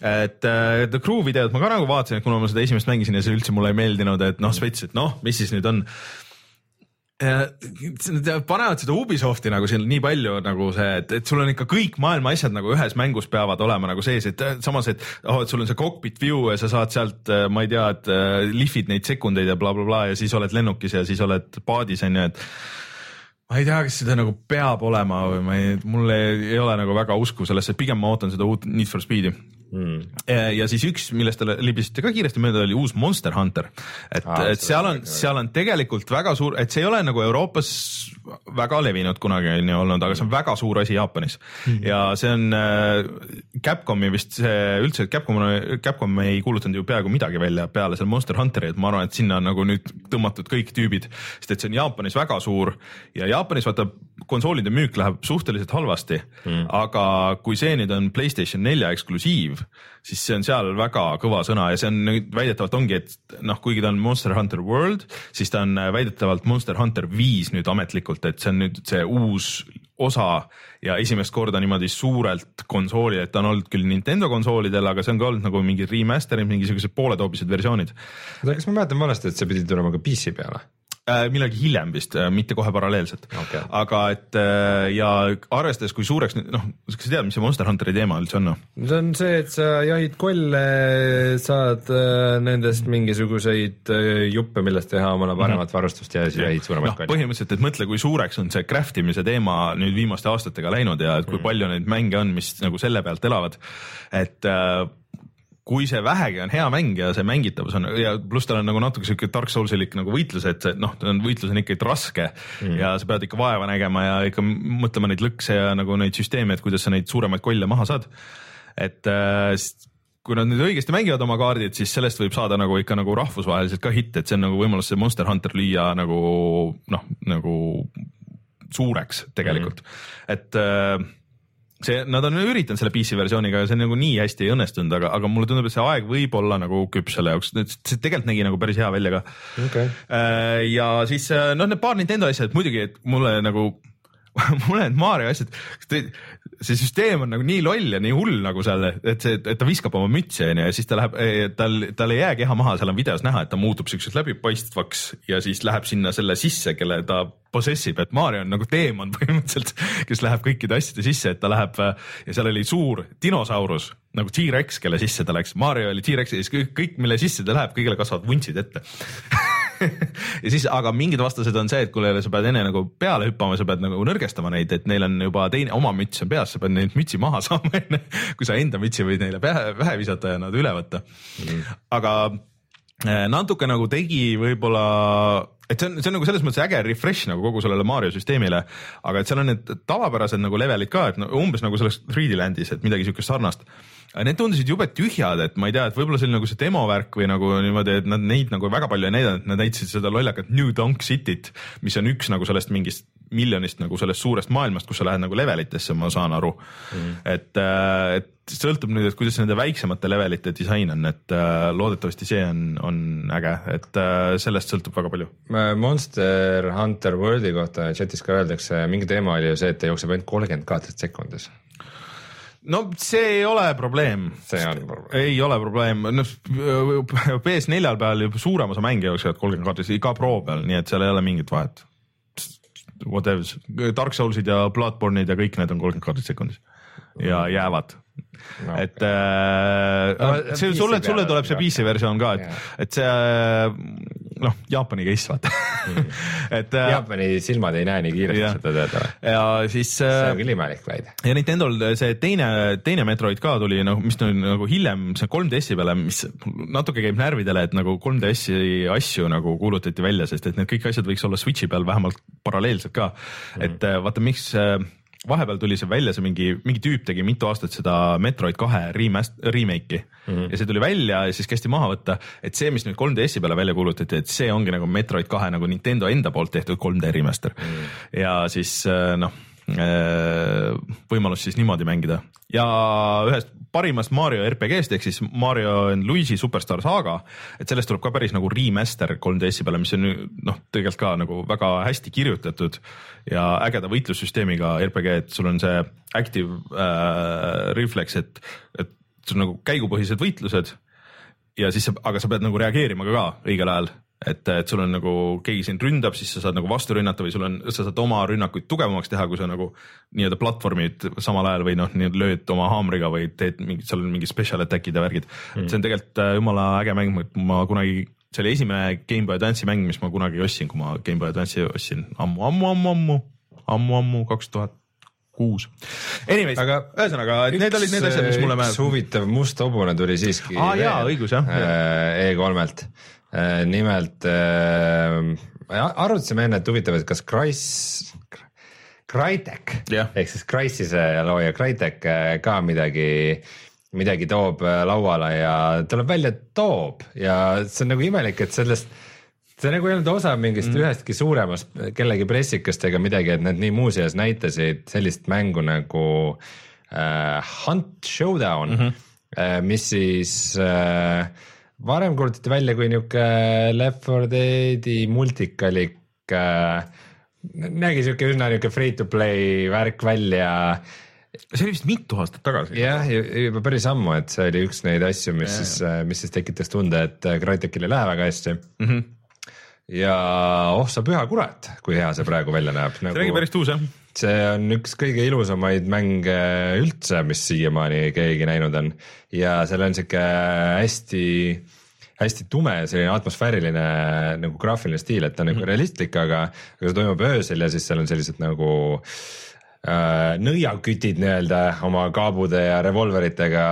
Speaker 2: Et äh, The Crew videot ma ka nagu vaatasin, et kuna ma seda esimest mängisin ja see üldse mulle ei meeldinud, et noh, spets, et noh, mis siis nüüd on panevad seda Ubisofti nagu siin nii palju nagu see, et, et sul on ikka kõik maailma asjad nagu ühes mängus peavad olema nagu sees, et äh, samas, et oh, et sul on see cockpit view ja sa saad sealt, ma ei tea, et äh, lihvid neid sekundeid ja blablabla bla, bla, ja siis oled lennukis ja siis oled paadis onju, et ma ei tea, kas seda nagu peab olema või ma ei, mul ei, ei ole nagu väga usku sellesse, pigem ma ootan seda uut Need for Speedi
Speaker 3: mm..
Speaker 2: ja siis üks, millest te libisite ka kiiresti mööda, oli uus Monster Hunter. et ah,, et seal on, seal on tegelikult väga suur, et see ei ole nagu Euroopas väga levinud kunagi on ju olnud, aga see on väga suur asi Jaapanis mm. ja see on äh, Capcomi vist see üldse, Capcom, Capcom ei kuulutanud ju peaaegu midagi välja peale selle Monster Hunteri, et ma arvan, et sinna on nagu nüüd tõmmatud kõik tüübid, sest et see on Jaapanis väga suur ja Jaapanis vaata konsoolide müük läheb suhteliselt halvasti mm., aga kui see nüüd on Playstation nelja eksklusiiv, siis see on seal väga kõva sõna ja see on väidetavalt ongi, et noh, kuigi ta on Monster Hunter World, siis ta on väidetavalt Monster Hunter viis nüüd ametlikult, et see on nüüd see uus osa ja esimest korda niimoodi suurelt konsooli, et ta on olnud küll Nintendo konsoolidel, aga see on ka olnud nagu mingid remaster'id, mingisugused pooletoobised versioonid
Speaker 3: oota, kas ma mäletan valesti, et see pidi tulema ka PC peale?
Speaker 2: äh,. millalgi hiljem vist, mitte kohe paralleelselt
Speaker 3: Okei.
Speaker 2: aga et äh, ja arvestades, kui suureks noh, kas sa tead, mis see Monster Hunteri teema üldse on noh?
Speaker 3: see on see, et sa jahid kolle, saad äh, nendest mingisuguseid äh, juppe, millest teha omale paremat varustust ja siis jahid suuremaid
Speaker 2: noh,
Speaker 3: kolle.
Speaker 2: põhimõtteliselt, et mõtle, kui suureks on see craft imise teema nüüd viimaste aastatega läinud ja et kui palju neid mänge on, mis nagu selle pealt elavad. et äh, kui see vähegi on hea mäng ja see mängitavus on ja pluss tal on nagu natuke siuke Dark Soulsilik nagu võitlus, et see noh, võitlus on ikkagi raske mm. ja sa pead ikka vaeva nägema ja ikka mõtlema neid lõkse ja nagu neid süsteeme, et kuidas sa neid suuremaid kolle maha saad. et äh, kui nad nüüd õigesti mängivad oma kaardid, siis sellest võib saada nagu ikka nagu rahvusvaheliselt ka hitt, et see on nagu võimalus see Monster Hunter lüüa nagu noh, nagu suureks tegelikult mm., et äh, see, nad on üritanud selle PC versiooniga ja see nagu nii hästi ei õnnestunud, aga, aga mulle tundub, et see aeg võib olla nagu küps selle jaoks, see tegelikult nägi nagu päris hea välja ka.
Speaker 3: okei,
Speaker 2: Äh, ja siis äh, noh, need paar Nintendo asja, et muidugi, et mulle nagu mulle need Mario asjad, see süsteem on nagu nii loll ja nii hull nagu seal, et see, et ta viskab oma mütsi onju ja siis ta läheb, tal, tal ei jää keha maha, seal on videos näha, et ta muutub siukseks läbipaistvaks ja siis läheb sinna selle sisse, kelle ta possess ib, et Mario on nagu teemant põhimõtteliselt, kes läheb kõikide asjade sisse, et ta läheb ja seal oli suur dinosaurus nagu T-Rex, kelle sisse ta läks, Mario oli T-Rex ja siis kõik, kõik, mille sisse ta läheb, kõigile kasvavad vuntsid ette ja siis, aga mingid vastased on see, et kuule, sa pead enne nagu peale hüppama, sa pead nagu nõrgestama neid, et neil on juba teine, oma müts on peas, sa pead neid mütsi maha saama enne, kui sa enda mütsi võid neile pähe, pähe visata ja nad üle võtta mm.. aga eh, natuke nagu tegi võib-olla, et see on, see on nagu selles mõttes äge refresh nagu kogu sellele Mario süsteemile, aga et seal on need tavapärased nagu levelid ka, et no, umbes nagu selles 3D Landis, et midagi siukest sarnast. Need tundusid jube tühjad, et ma ei tea, et võib-olla see oli nagu see demo värk või nagu niimoodi, et nad neid nagu väga palju ei näidanud, nad näitasid seda lollakat New Donk City't, mis on üks nagu sellest mingist miljonist nagu sellest suurest maailmast, kus sa lähed nagu levelitesse, ma saan aru. Mm.. et, et sõltub nüüd, et kuidas nende väiksemate levelite disain on, et äh, loodetavasti see on, on äge, et äh, sellest sõltub väga palju.
Speaker 3: Monster Hunter Worldi kohta chatis ka öeldakse, mingi teema oli ju see, et ta jookseb ainult kolmkümmend kaadrit sekundis
Speaker 2: no see ei ole probleem.
Speaker 3: see on probleem.
Speaker 2: ei ole probleem, noh PS4 peal juba suurem osa mänge jooksevad kolmkümmend kaadrit, iga pro peal, nii et seal ei ole mingit vahet. Whatever, Dark Soulsid ja Bloodborne'id ja kõik need on kolmkümmend kaadrit sekundis ja jäävad no,. et äh, no, see sulle, sulle tuleb see PC versioon ka, et, et see noh, Jaapani case vaata mm.
Speaker 3: et äh,. Jaapani silmad ei näe nii kiiresti seda tööd või?
Speaker 2: ja siis äh,.
Speaker 3: see on küll imelik väide.
Speaker 2: ja Nintendo'l see teine, teine Metroid ka tuli noh, mis tuli nagu hiljem, see 3DS-i peale, mis natuke käib närvidele, et nagu 3DS-i asju nagu kuulutati välja, sest et need kõik asjad võiks olla Switch'i peal vähemalt paralleelselt ka mm.. et äh, vaata, miks äh, vahepeal tuli see välja, see mingi, mingi tüüp tegi mitu aastat seda Metroid kahe remast-, remake'i mm -hmm. ja see tuli välja ja siis kästi maha võtta, et see, mis nüüd 3DS-i peale välja kuulutati, et see ongi nagu Metroid kahe nagu Nintendo enda poolt tehtud 3D remaster mm. -hmm. ja siis äh, noh, võimalus siis niimoodi mängida. Ja ühest parimast Mario RPG-st ehk siis Mario and Luigi Superstar Saga, et sellest tuleb ka päris nagu remaster 3DS-i peale, mis on noh, tegelikult ka nagu väga hästi kirjutatud ja ägeda võitlussüsteemiga RPG, et sul on see active äh, reflex, et, et sul nagu käigupõhised võitlused ja siis, aga sa pead nagu reageerima ka, ka õigel ajal et, et sul on nagu keegi sind ründab, siis sa saad nagu vastu rünnata või sul on, sa saad oma rünnakuid tugevamaks teha, kui sa nagu nii-öelda platvormid samal ajal või noh, nii-öelda lööd oma haamriga või teed mingid, seal on mingi special attack'id ja värgid mm.. see on tegelikult äh, jumala äge mäng, ma kunagi, see oli esimene Gameboy Advance'i mäng, mis ma kunagi ostsin, kui ma Gameboy Advance'i ostsin ammu, ammu, ammu, ammu, ammu, ammu, kaks tuhat kuus. Anyways, aga ühesõnaga, need olid need asjad, mis mulle
Speaker 3: üks huvitav must hobune tuli siiski.
Speaker 2: aa jaa, õigus jah.
Speaker 3: Äh, E3-lt Äh, nimelt äh, arutasime enne, et huvitav, et kas Krais, Crytek yeah. ehk siis Crysise looja Crytek äh, ka midagi, midagi toob äh, lauale ja tuleb välja, et toob ja see on nagu imelik, et sellest see nagu ei olnud osa mingist mm. ühestki suuremast kellegi pressikast ega midagi, et nad nii muuseas näitasid sellist mängu nagu äh, Hunt Showdown mm, -hmm. äh, mis siis äh, varem kuulutati välja kui niuke Left 4 Dead'i multikalik äh,. nägi siuke üsna niuke free to play värk välja.
Speaker 2: see oli vist mitu aastat tagasi.
Speaker 3: jah, juba päris ammu, et see oli üks neid asju, mis ja. siis, äh, mis siis tekitas tunde, et äh, Crytekil ei lähe väga hästi mm. -hmm ja oh sa püha kurat, kui hea see praegu välja näeb
Speaker 2: nagu.... see nägi päris tuus jah
Speaker 3: see on üks kõige ilusamaid mänge üldse, mis siiamaani keegi näinud on ja seal on sihuke hästi, hästi tume selline atmosfääriline nagu graafiline stiil, et ta on nagu mm -hmm. realistlik, aga, aga see toimub öösel ja siis seal on sellised nagu äh, nõiakütid nii-öelda oma kaabude ja revolveritega,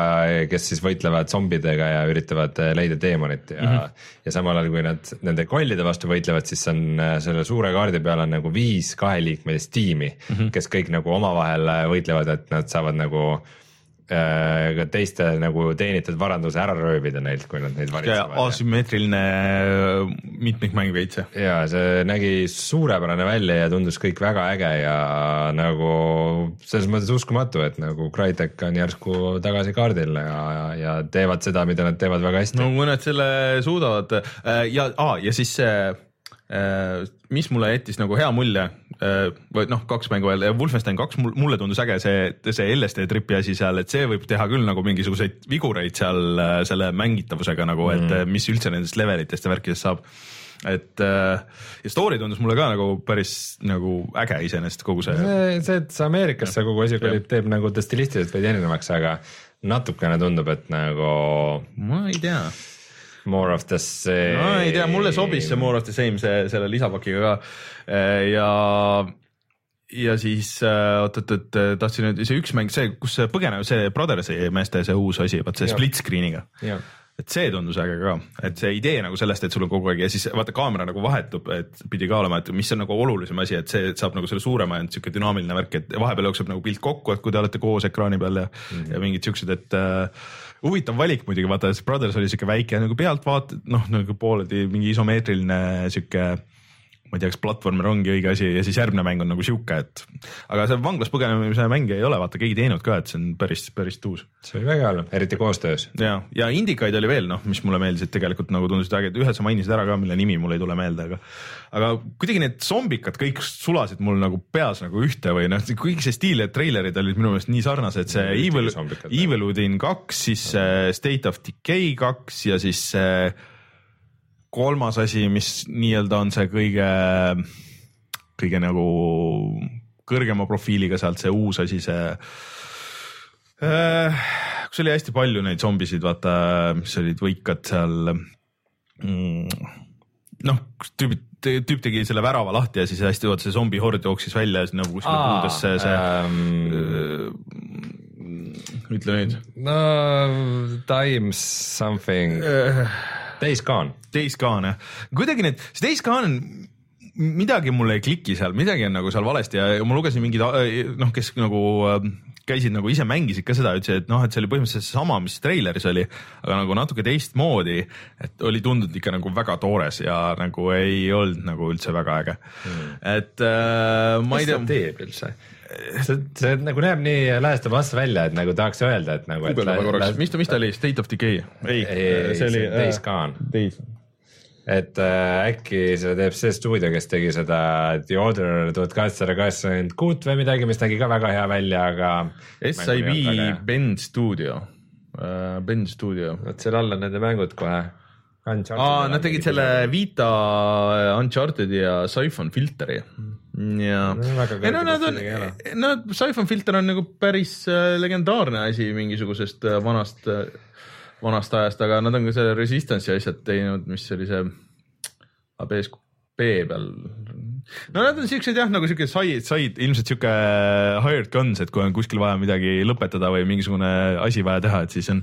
Speaker 3: kes siis võitlevad zombidega ja üritavad äh, leida teemonit ja mm, -hmm. ja samal ajal, kui nad nende kollide vastu võitlevad, siis on äh, selle suure kaardi peal on nagu viis kaheliikmelist tiimi mm, -hmm. kes kõik nagu omavahel võitlevad, et nad saavad nagu Äh, ka teiste nagu teenitud varanduse ära röövida neilt, kui nad neid
Speaker 2: varitsevad. asümmeetriline äh, mitmikmäng veits.
Speaker 3: ja see nägi suurepärane välja ja tundus kõik väga äge ja nagu selles mõttes uskumatu, et nagu Crytek on järsku tagasi kaardil ja, ja teevad seda, mida nad teevad väga hästi.
Speaker 2: no nad selle suudavad äh, ja ah,, ja siis see Äh, mis mulle jättis nagu hea mulje äh, või noh, kaks mängu veel, Wolfenstein kaks mulle tundus äge see, see LSD tripi asi seal, et see võib teha küll nagu mingisuguseid vigureid seal äh, selle mängitavusega nagu, et mm. mis üldse nendest levelitest ja värkidest saab et ja story tundus mulle ka nagu päris nagu äge iseenesest kogu see.
Speaker 3: see, et see Ameerikas see kogu asi kolib, teeb nagu ta stilistiliselt veidi erinevaks, aga natukene tundub, et nagu.
Speaker 2: ma ei tea
Speaker 3: More of the same.
Speaker 2: no ei tea, mulle sobis see More of the same, see selle lisapakiga ka äh, ja ja siis oot-oot-oot äh, tahtsin nüüd see üks mäng, see, kus see põgene, see Brothersi meeste see uus asi, vaat see split screen'iga. et see tundus äge ka, et see idee nagu sellest, et sul on kogu aeg ja siis vaata kaamera nagu vahetub, et pidi ka olema, et mis on nagu olulisem asi, et see et saab nagu selle suurema, sihuke dünaamiline värk, et vahepeal jookseb nagu pilt kokku, et kui te olete koos ekraani peal ja mm, -hmm. ja mingid siuksed, et äh, huvitav valik muidugi, vaata, Brothers oli siuke väike nagu pealtvaat-, noh nagu pooleldi mingi isomeetriline siuke ma ei tea, kas platvormer ongi õige asi ja siis järgmine mäng on nagu sihuke, et aga see vanglas põgenemise mäng ei ole vaata keegi teinud ka, et see on päris, päris tuus.
Speaker 3: see oli väga hea, eriti koostöös.
Speaker 2: ja, ja indikaid oli veel noh, mis mulle meeldisid tegelikult nagu tundusid ägedad, ühe sa mainisid ära ka, mille nimi mul ei tule meelde, aga aga kuidagi need zombikad kõik sulasid mul nagu peas nagu ühte või noh, kõik see stiil ja treilerid olid minu meelest nii sarnased, see Evil. Evil Within kaks, siis äh, State of Decay kaks ja siis see kolmas asi, mis nii-öelda on see kõige, kõige nagu kõrgema profiiliga sealt see uus asi, see äh, kus oli hästi palju neid zombisid, vaata, mis olid võikad seal mm, noh, tüübid, tüüp tegi selle värava lahti ja siis hästi vaata see zombihord jooksis välja ja siis nagu kuskile puudesse see
Speaker 3: ähm,
Speaker 2: äh, ütle nüüd.
Speaker 3: No Times something,
Speaker 2: äh,
Speaker 3: Days Gone
Speaker 2: jah, kuidagi need, see Gone on midagi mulle ei kliki seal, midagi on nagu seal valesti ja ma lugesin mingeid noh, kes nagu äh, käisid nagu ise mängisid ka seda, ütlesid, et noh, et see oli põhimõtteliselt seesama, mis treileris oli, aga nagu natuke teistmoodi, et oli tundunud ikka nagu väga toores ja nagu ei olnud nagu üldse väga äge mm.. et äh, ma ei tea.
Speaker 3: teeb üldse? See, see nagu näeb nii lähestab vastu välja, et nagu tahaks öelda, et nagu.
Speaker 2: guugeldame korraks, mis ta, mis ta oli, State of Decay? ei,
Speaker 3: ei, see oli Days Gone.
Speaker 2: Days
Speaker 3: et äh, äkki seda teeb see stuudio, kes tegi seda The Order tuhat kaheksasada kaheksakümmend kuut või midagi, mis nägi ka väga hea välja, aga.
Speaker 2: SIB Ben Studio uh,, Ben Studio.
Speaker 3: vot seal all on nende mängud kohe.
Speaker 2: Aa, nad tegid selle Vita Uncharted'i ja Siphon Filteri. Ja ei no nad on, no Siphon Filter on nagu päris äh, legendaarne asi mingisugusest äh, vanast äh, vanast ajast, aga nad on ka selle Resistance'i asjad teinud, mis oli see ABS B peal. No nad on siuksed jah, nagu siuke said, said ilmselt siuke hired guns, et kui on kuskil vaja midagi lõpetada või mingisugune asi vaja teha, et siis on,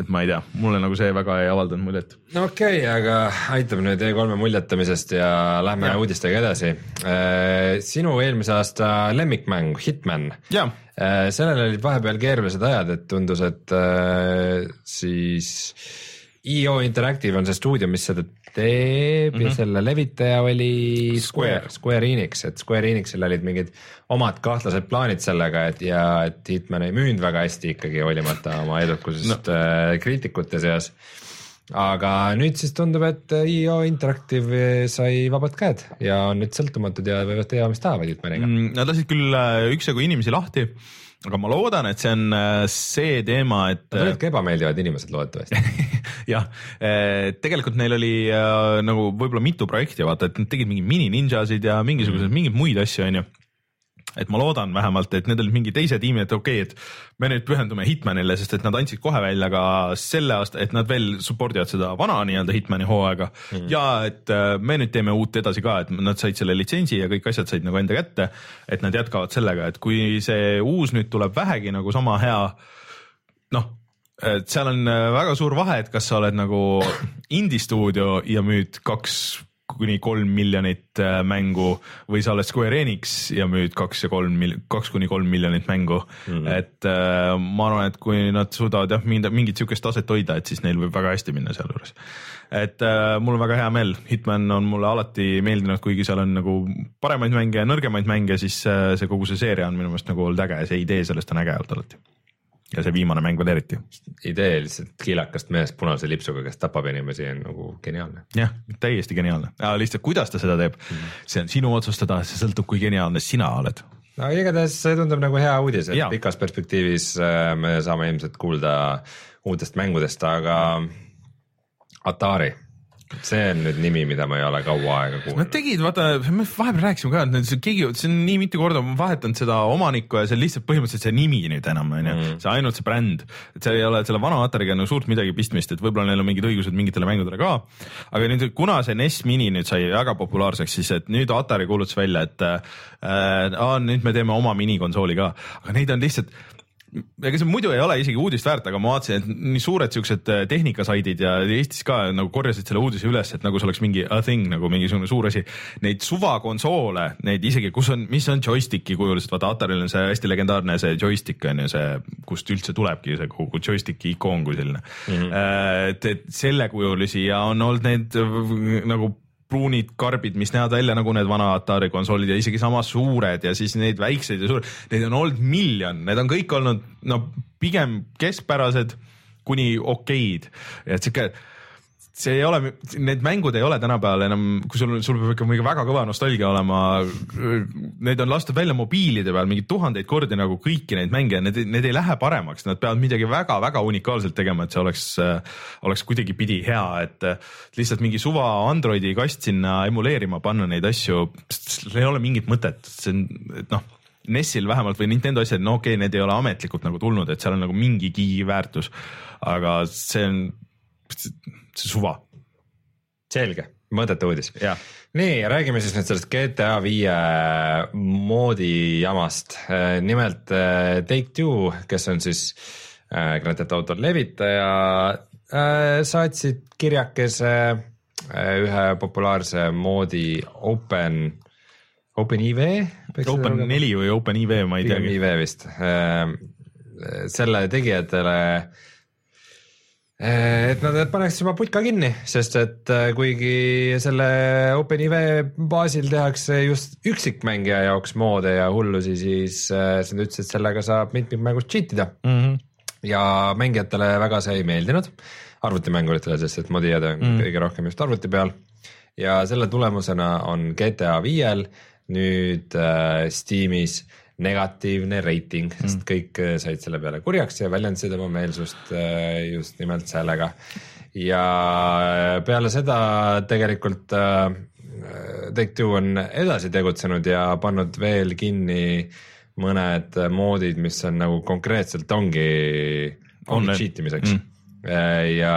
Speaker 2: et ma ei tea, mulle nagu see väga ei avaldanud muljet.
Speaker 3: no okei okay,, aga aitab nüüd E3-e muljetamisest ja lähme ja. uudistega edasi. sinu eelmise aasta lemmikmäng Hitman. sellel olid vahepeal keerulised ajad, et tundus, et äh, siis EO Interactive on see stuudio, mis seda teeb mm -hmm. ja selle levitaja oli Square, Square Enix, et Square Enixil olid mingid omad kahtlased plaanid sellega, et ja et Hitman ei müünud väga hästi ikkagi hoolimata oma edukusest no. äh, kriitikute seas aga nüüd siis tundub, et EO Interactive sai vabad käed ja on nüüd sõltumatud ja võivad teha, mis tahavad Hitmaniga
Speaker 2: mm,. Nad lasid küll üksjagu inimesi lahti, aga ma loodan, et see on see teema, et.
Speaker 3: Nad olid ka ebameeldivad inimesed loodetavasti
Speaker 2: jah, tegelikult neil oli äh, nagu võib-olla mitu projekti, vaata, et nad tegid mingeid mini-ninjasid ja mingisuguseid mm. mingeid muid asju, onju et ma loodan vähemalt, et need olid mingi teise tiimi, et okei okay,, et me nüüd pühendume Hitmanile, sest et nad andsid kohe välja ka selle aasta, et nad veel support ivad seda vana nii-öelda Hitmani hooaega mm. ja et äh, me nüüd teeme uut edasi ka, et nad said selle litsentsi ja kõik asjad said nagu enda kätte. et nad jätkavad sellega, et kui see uus nüüd tuleb vähegi nagu sama hea, noh et seal on väga suur vahe, et kas sa oled nagu indie stuudio ja müüd kaks kuni kolm miljonit mängu või sa oled Square Enix ja müüd kaks ja kolm mil-, kaks kuni kolm miljonit mängu mm. -hmm. et äh, ma arvan, et kui nad suudavad jah, mingit, mingit sihukest taset hoida, et siis neil võib väga hästi minna sealjuures. et äh, mul on väga hea meel, Hitman on mulle alati meeldinud, kuigi seal on nagu paremaid mänge ja nõrgemaid mänge, siis äh, see kogu see seeria on minu meelest nagu olnud äge ja see idee sellest on äge olnud alati ja see viimane mäng veel eriti.
Speaker 3: idee lihtsalt kiilakast mehest punase lipsuga, kes tapab inimesi, on nagu geniaalne.
Speaker 2: jah, täiesti geniaalne, lihtsalt kuidas ta seda teeb mm, -hmm. see on sinu otsustada, see sõltub, kui geniaalne sina oled.
Speaker 3: no igatahes see tundub nagu hea uudis, et ja. pikas perspektiivis me saame ilmselt kuulda uutest mängudest, aga Atari see on nüüd nimi, mida ma ei ole kaua aega kuulnud.
Speaker 2: Nad tegid, vaata, me vahepeal rääkisime ka, et keegi, see on nii mitu korda vahetanud seda omanikku ja see on lihtsalt põhimõtteliselt see nimi nüüd enam on ju, mm. see ainult see bränd, et seal ei ole selle vana Atariga nagu suurt midagi pistmist, et võib-olla neil on mingid õigused mingitele mängudele ka. aga nüüd, kuna see NES Mini nüüd sai väga populaarseks, siis et nüüd Atari kuulutas välja, et äh, nüüd me teeme oma minikonsooli ka, aga neid on lihtsalt ega see muidu ei ole isegi uudist väärt, aga ma vaatasin, et nii suured siuksed tehnikasaidid ja Eestis ka nagu korjasid selle uudise üles, et nagu see oleks mingi a thing nagu mingisugune suur asi. Neid suvakonsoole, neid isegi, kus on, mis on joystick'i kujuliselt, vaata Ataril on see hästi legendaarne see joystick on ju see, kust üldse tulebki see kogu joystick'i ikoon kui selline mm. -hmm. et, et sellekujulisi ja on olnud neid nagu pruunid karbid, mis näevad välja nagu need vana Atari konsoolid ja isegi sama suured ja siis neid väikseid ja suuri, neid on olnud miljon, need on kõik olnud no pigem keskpärased kuni okeid, et sihuke see ei ole, need mängud ei ole tänapäeval enam, kui sul, sul peab ikka mingi väga kõva nostalgia olema. Need on lastud välja mobiilide peal mingi tuhandeid kordi nagu kõiki neid mänge, need, need ei lähe paremaks, nad peavad midagi väga-väga unikaalselt tegema, et see oleks, oleks kuidagipidi hea, et lihtsalt mingi suva Androidi kast sinna emuleerima panna neid asju, sellel ei ole mingit mõtet, see on, et noh NES-il vähemalt või Nintendo asjad, no okei okay,, need ei ole ametlikult nagu tulnud, et seal on nagu mingigi väärtus, aga see on see suva.
Speaker 3: selge, mõõdetu uudis. nii, räägime siis nüüd sellest GTA viie moodi jamast. nimelt äh, Take-Two, kes on siis äh, Grand Theft Auto levitaja, äh, saatsid kirjakese ühe populaarse moodi Open, OpenIV.
Speaker 2: Open neli või OpenIV, ma ei teagi.
Speaker 3: IV vist, selle tegijatele et nad paneks juba putka kinni, sest et eh, kuigi selle OpenIV baasil tehakse just üksikmängija jaoks moode ja hullusi, siis eh, nad ütlesid, et sellega saab mitmikmängus cheat ida mm. -hmm. ja mängijatele väga see ei meeldinud, arvutimänguritele, sest et modijad on mm -hmm. kõige rohkem just arvuti peal. ja selle tulemusena on GTA viiel nüüd äh, Steamis negatiivne reiting, sest mm. kõik äh, said selle peale kurjaks ja väljendasid oma meelsust äh, just nimelt sellega. ja äh, peale seda tegelikult Take-Two on edasi tegutsenud ja pannud veel kinni mõned moodid, mis on nagu konkreetselt ongi, ongi cheat imiseks mm. ja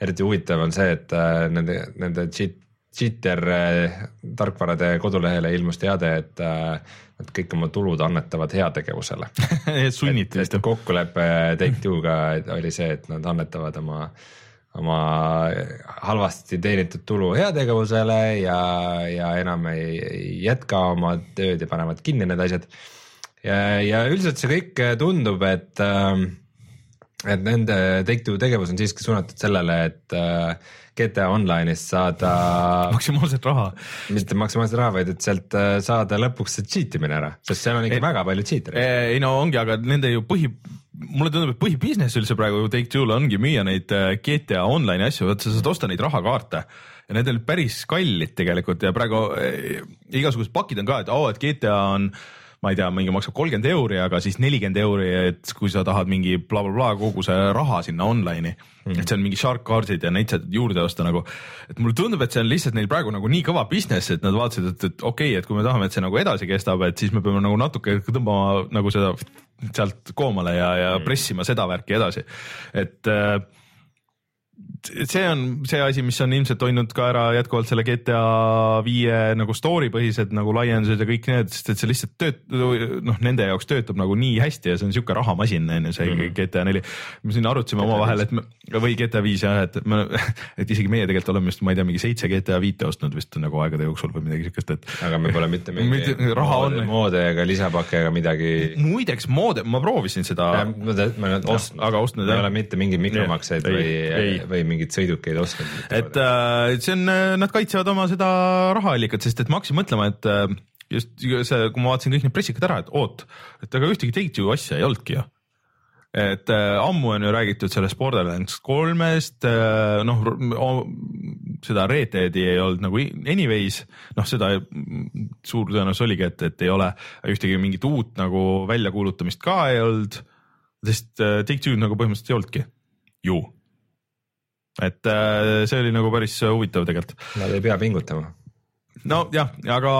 Speaker 3: eriti huvitav on see, et nende, nende cheat, cheater tarkvarade kodulehele ilmus teade, et et kõik oma tulud annetavad heategevusele
Speaker 2: sunniti
Speaker 3: vist. kokkulepe Take-Two'ga oli see, et nad annetavad oma, oma halvasti teenitud tulu heategevusele ja, ja enam ei, ei jätka oma tööd ja panevad kinni need asjad. ja, ja üldiselt see kõik tundub, et äh, et nende Take-Two tegevus on siiski suunatud sellele, et äh, GTA Online'ist saada
Speaker 2: maksimaalset raha.
Speaker 3: mitte maksimaalset raha, vaid et sealt äh, saada lõpuks see cheat imine ära, sest seal on ikka ei, väga palju cheater'e.
Speaker 2: ei no ongi, aga nende ju põhi, mulle tundub, et põhibusiness üldse praegu Take-Two'l ongi müüa neid äh, GTA Online'i asju, vaata sa saad osta neid rahakaarte ja need on päris kallid tegelikult ja praegu igasugused pakid on ka, et oo oh,, et GTA on äh, ma ei tea, mingi maksab kolmkümmend euri, aga siis nelikümmend euri, et kui sa tahad mingi blablabla bla, bla, kogu see raha sinna online'i mm., et see on mingi shark card'id ja neid saad juurde osta nagu. et mulle tundub, et see on lihtsalt neil praegu nagu nii kõva business, et nad vaatasid, et, et okei okay,, et kui me tahame, et see nagu edasi kestab, et siis me peame nagu natuke tõmbama nagu seda sealt koomale ja, ja mm. pressima seda värki edasi, et äh, see on see asi, mis on ilmselt hoidnud ka ära jätkuvalt selle GTA viie nagu story põhised nagu laiendused ja kõik need, sest et see lihtsalt tööt-, noh, nende jaoks töötab nagu nii hästi ja see on sihuke rahamasin, on ju, see mm -hmm. GTA neli. me siin arutasime omavahel, et me, või GTA viis jah, et me, et isegi meie tegelikult oleme vist, ma ei tea, mingi seitse GTA viite ostnud vist nagu aegade jooksul või midagi siukest, et.
Speaker 3: aga me pole mitte mingi raha on. moode ega lisapakke ega midagi.
Speaker 2: muideks moode, ma proovisin seda.
Speaker 3: ma olen ostnud,
Speaker 2: aga ostnud jah.
Speaker 3: ei ole mitte mingeid mikromakseid või, või mingeid sõidukeid ostnud.
Speaker 2: et äh, see on, äh, nad kaitsevad oma seda rahaallikat, sest et ma hakkasin mõtlema, et äh, just see, kui ma vaatasin kõik need pressikad ära, et oot, et aga ühtegi Take-Two asja ei olnudki ju et äh, ammu on ju räägitud sellest Borderlands kolmest äh,, noh seda Red Deadi ei olnud nagu anyways, noh seda suur tõenäosus oligi, et, et ei ole ühtegi mingit uut nagu väljakuulutamist ka ei olnud, sest äh, Take-Two nagu põhimõtteliselt ei olnudki. Ju et äh, see oli nagu päris huvitav tegelikult.
Speaker 3: Nad ei pea pingutama
Speaker 2: nojah, aga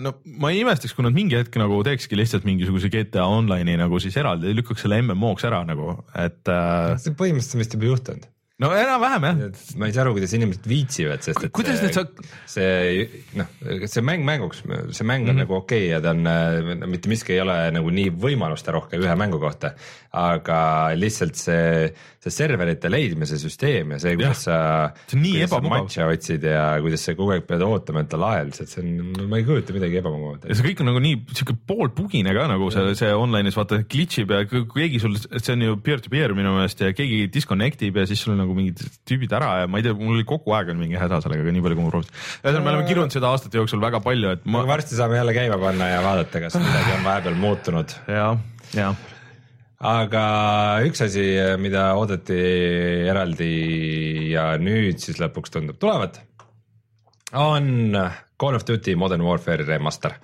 Speaker 2: no ma ei imestaks, kui nad mingi hetk nagu teekski lihtsalt mingisuguse GTA Online'i nagu siis eraldi, lükkaks selle MMO-ks ära nagu, et äh....
Speaker 3: see põhimõtteliselt vist juba juhtunud
Speaker 2: no enam-vähem jah.
Speaker 3: ma ei saa aru, kuidas inimesed viitsivad, sest et
Speaker 2: kuidas
Speaker 3: see,
Speaker 2: sa...
Speaker 3: see noh, see mäng mänguks, see mäng on mm -hmm. nagu okei okay ja ta on, äh, mitte miski ei ole nagu nii võimaluste rohke ühe mängu kohta, aga lihtsalt see, see serverite leidmise süsteem ja see, kuidas ja. sa, kuidas sa matše otsid ja kuidas sa kogu aeg pead ootama, et ta laels, et see on, ma ei kujuta midagi ebamugavat.
Speaker 2: ja see kõik on nagu nii sihuke poolpugine ka nagu see, see online'is vaata glitch ib ja keegi sul, see on ju peer-to-peer minu meelest ja keegi disconnect ib ja siis sul on nagu mingid tüübid ära ja ma ei tea, mul oli kogu aeg on mingi häda sellega, nii palju kui ma proovisin. ühesõnaga, me oleme kirunud seda aastate jooksul väga palju, et
Speaker 3: ma. varsti saame jälle käima panna ja vaadata, kas midagi on vahepeal muutunud.
Speaker 2: jah, jah
Speaker 3: aga üks asi, mida oodati eraldi ja nüüd siis lõpuks tundub tulevat, on Call of Duty Modern Warfare remaster,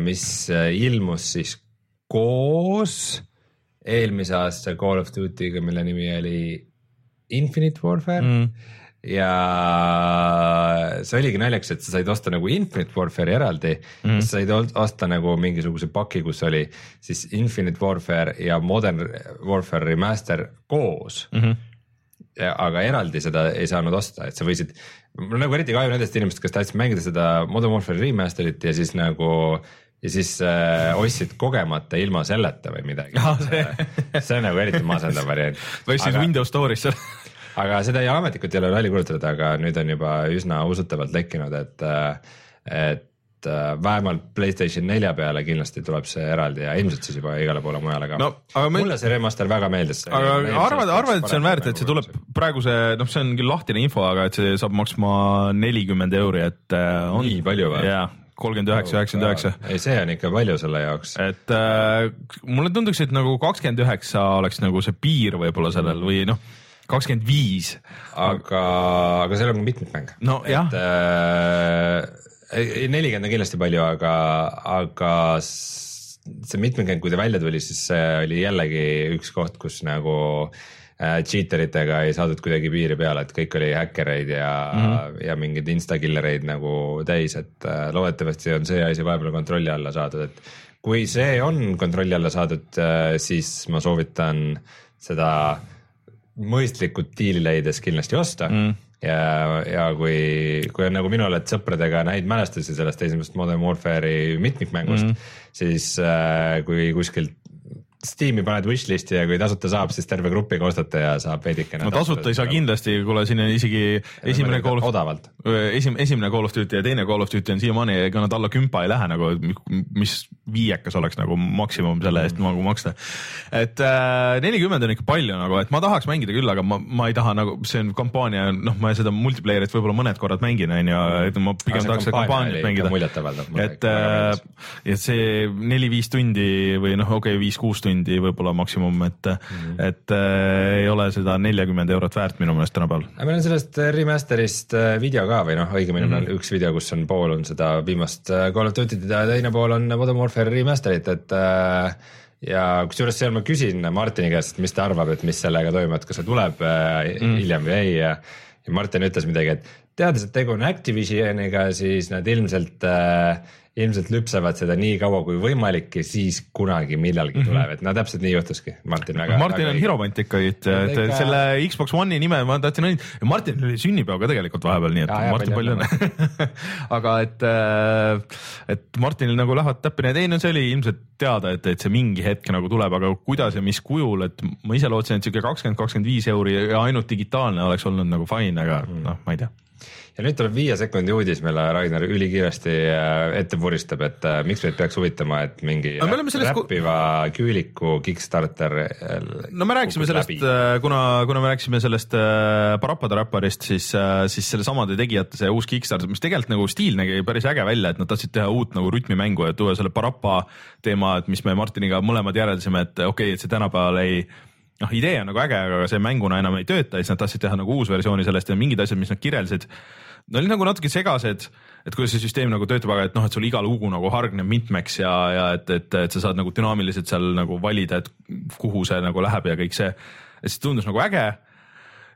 Speaker 3: mis ilmus siis koos eelmise aasta Call of Duty'ga, mille nimi oli Infinite Warfare mm. Ja see oligi naljakas, et sa said osta nagu Infinite Warfare'i eraldi mm., sa said osta nagu mingisuguse paki, kus oli siis Infinite Warfare ja Modern Warfare Remaster koos mm. -hmm. Ja, aga eraldi seda ei saanud osta, et sa võisid, mul nagu eriti kahju nendest inimestest, kes tahtsid mängida seda Modern Warfare Remaster'it ja siis nagu ja siis äh, ostsid kogemata ilma selleta või midagi
Speaker 2: ah,. See.
Speaker 3: on nagu eriti masendav variant.
Speaker 2: või aga, Windows Store'isse
Speaker 3: aga seda ei ametlikult ei ole välja kuulutatud, aga nüüd on juba üsna usutavalt lekkinud, et, et äh, vähemalt Playstation nelja peale kindlasti tuleb see eraldi ja ilmselt siis juba igale poole mujale ka no,. Me... mulle see remaster väga meeldis.
Speaker 2: aga arvad, arvad, et see on väärt, et see tuleb praeguse, noh, see on küll lahtine info, aga et see saab maksma nelikümmend euri, et äh, on.
Speaker 3: nii palju või?
Speaker 2: jaa kolmkümmend üheksa, üheksakümmend üheksa.
Speaker 3: ei, see on ikka palju selle jaoks.
Speaker 2: et äh, mulle tunduks, et nagu kakskümmend üheksa oleks nagu see piir võib-olla sellel või noh, kakskümmend viis.
Speaker 3: aga, aga seal on ka mitmikmäng.
Speaker 2: no et, jah
Speaker 3: äh,. nelikümmend on kindlasti palju, aga, aga see mitmikmäng, kui ta välja tuli, siis see oli jällegi üks koht, kus nagu äh, Äh, cheater itega ei saadud kuidagi piiri peale, et kõik oli häkkereid ja mm, -hmm. ja mingeid instakillereid nagu täis, et äh, loodetavasti on see asi vahepeal kontrolli alla saadud, et kui see on kontrolli alla saadud, äh, siis ma soovitan seda mõistlikult diili leides kindlasti osta mm. ja, ja kui, kui on nagu minul, et sõpradega on häid mälestusi sellest esimesest Modern Warfare'i mitmikmängust mm., siis äh, kui kuskilt Steam'i paned wishlist'i ja kui tasuta saab, siis terve grupiga ostate ja saab veidikene.
Speaker 2: no tasuta ei saa kindlasti, kuule siin on isegi esimene Call of
Speaker 3: odavalt.
Speaker 2: esim-, esimene Call of Duty ja teine Call of Duty on siiamaani, ega nad alla kümpa ei lähe nagu, mis viiekas oleks nagu maksimum selle eest mm. nagu maksta. et äh, nelikümmend äh, on ikka palju nagu, et ma tahaks mängida küll, aga ma, ma ei taha nagu, see on kampaania, noh, ma seda multiplayer'it võib-olla mõned korrad mängin, on ju, et ma pigem tahaks seda kampaaniat mängida. et, äh, et see neli-viis tundi või noh, okei okay,, viis-kuus tundi tundi võib-olla maksimum, et mm, -hmm. et äh, ei ole seda neljakümmend eurot väärt minu meelest tänapäeval.
Speaker 3: meil on sellest remaster'ist äh, video ka või noh, õigemini mm -hmm. on üks video, kus on pool on seda viimast äh, Call of Duty't ja teine pool on Modern Warfare remaster'it, et äh, ja kusjuures seal ma küsin Martini käest, mis ta arvab, et mis sellega toimub, et kas see tuleb äh, mm. hiljem või ei ja, ja Martin ütles midagi, et teades, et tegu on Activisioniga, siis nad ilmselt äh, ilmselt lüpsavad seda nii kaua kui võimalik ja siis kunagi millalgi mm -hmm. tuleb, et no täpselt nii juhtuski, Martin väga.
Speaker 2: Martin väga on hiromant ikka, et, et ikka... selle Xbox One'i nime ma tahtsin õnnitleda, Martinil oli sünnipäev ka tegelikult vahepeal, nii et ja, Martin palju õnne aga et, äh, et Martinil nagu lähevad täppi need, ei no see oli ilmselt teada, et, et see mingi hetk nagu tuleb, aga kuidas ja mis kujul, et ma ise lootsin, et sihuke kakskümmend, kakskümmend viis euri ja ainult digitaalne oleks olnud nagu fine, aga mm. noh, ma ei tea
Speaker 3: ja nüüd tuleb viie sekundi uudis, mille Rainer ülikiiresti äh, ette vuristab, et äh, miks meid peaks huvitama, et mingi räppiva küüliku Kickstarter.
Speaker 2: Äh, no me rääkisime sellest, kuna, kuna me rääkisime sellest Parappada räpparist, siis, siis sellesamade tegijate see uus Kickstarter, mis tegelikult nagu stiil nägi päris äge välja, et nad tahtsid teha uut nagu rütmimängu ja tuua selle Parappa teema, et mis me Martiniga mõlemad järeldasime, et okei okay,, et see tänapäeval ei noh, idee on nagu äge, aga see mänguna enam ei tööta, siis nad tahtsid teha nagu uus versiooni sellest ja mingid asjad, mis nad kirjeldasid, no olid nagu natuke segased, et kuidas see süsteem nagu töötab, aga et noh, et sul iga lugu nagu hargneb mitmeks ja, ja et, et, et sa saad nagu dünaamiliselt seal nagu valida, et kuhu see nagu läheb ja kõik see. et see tundus nagu äge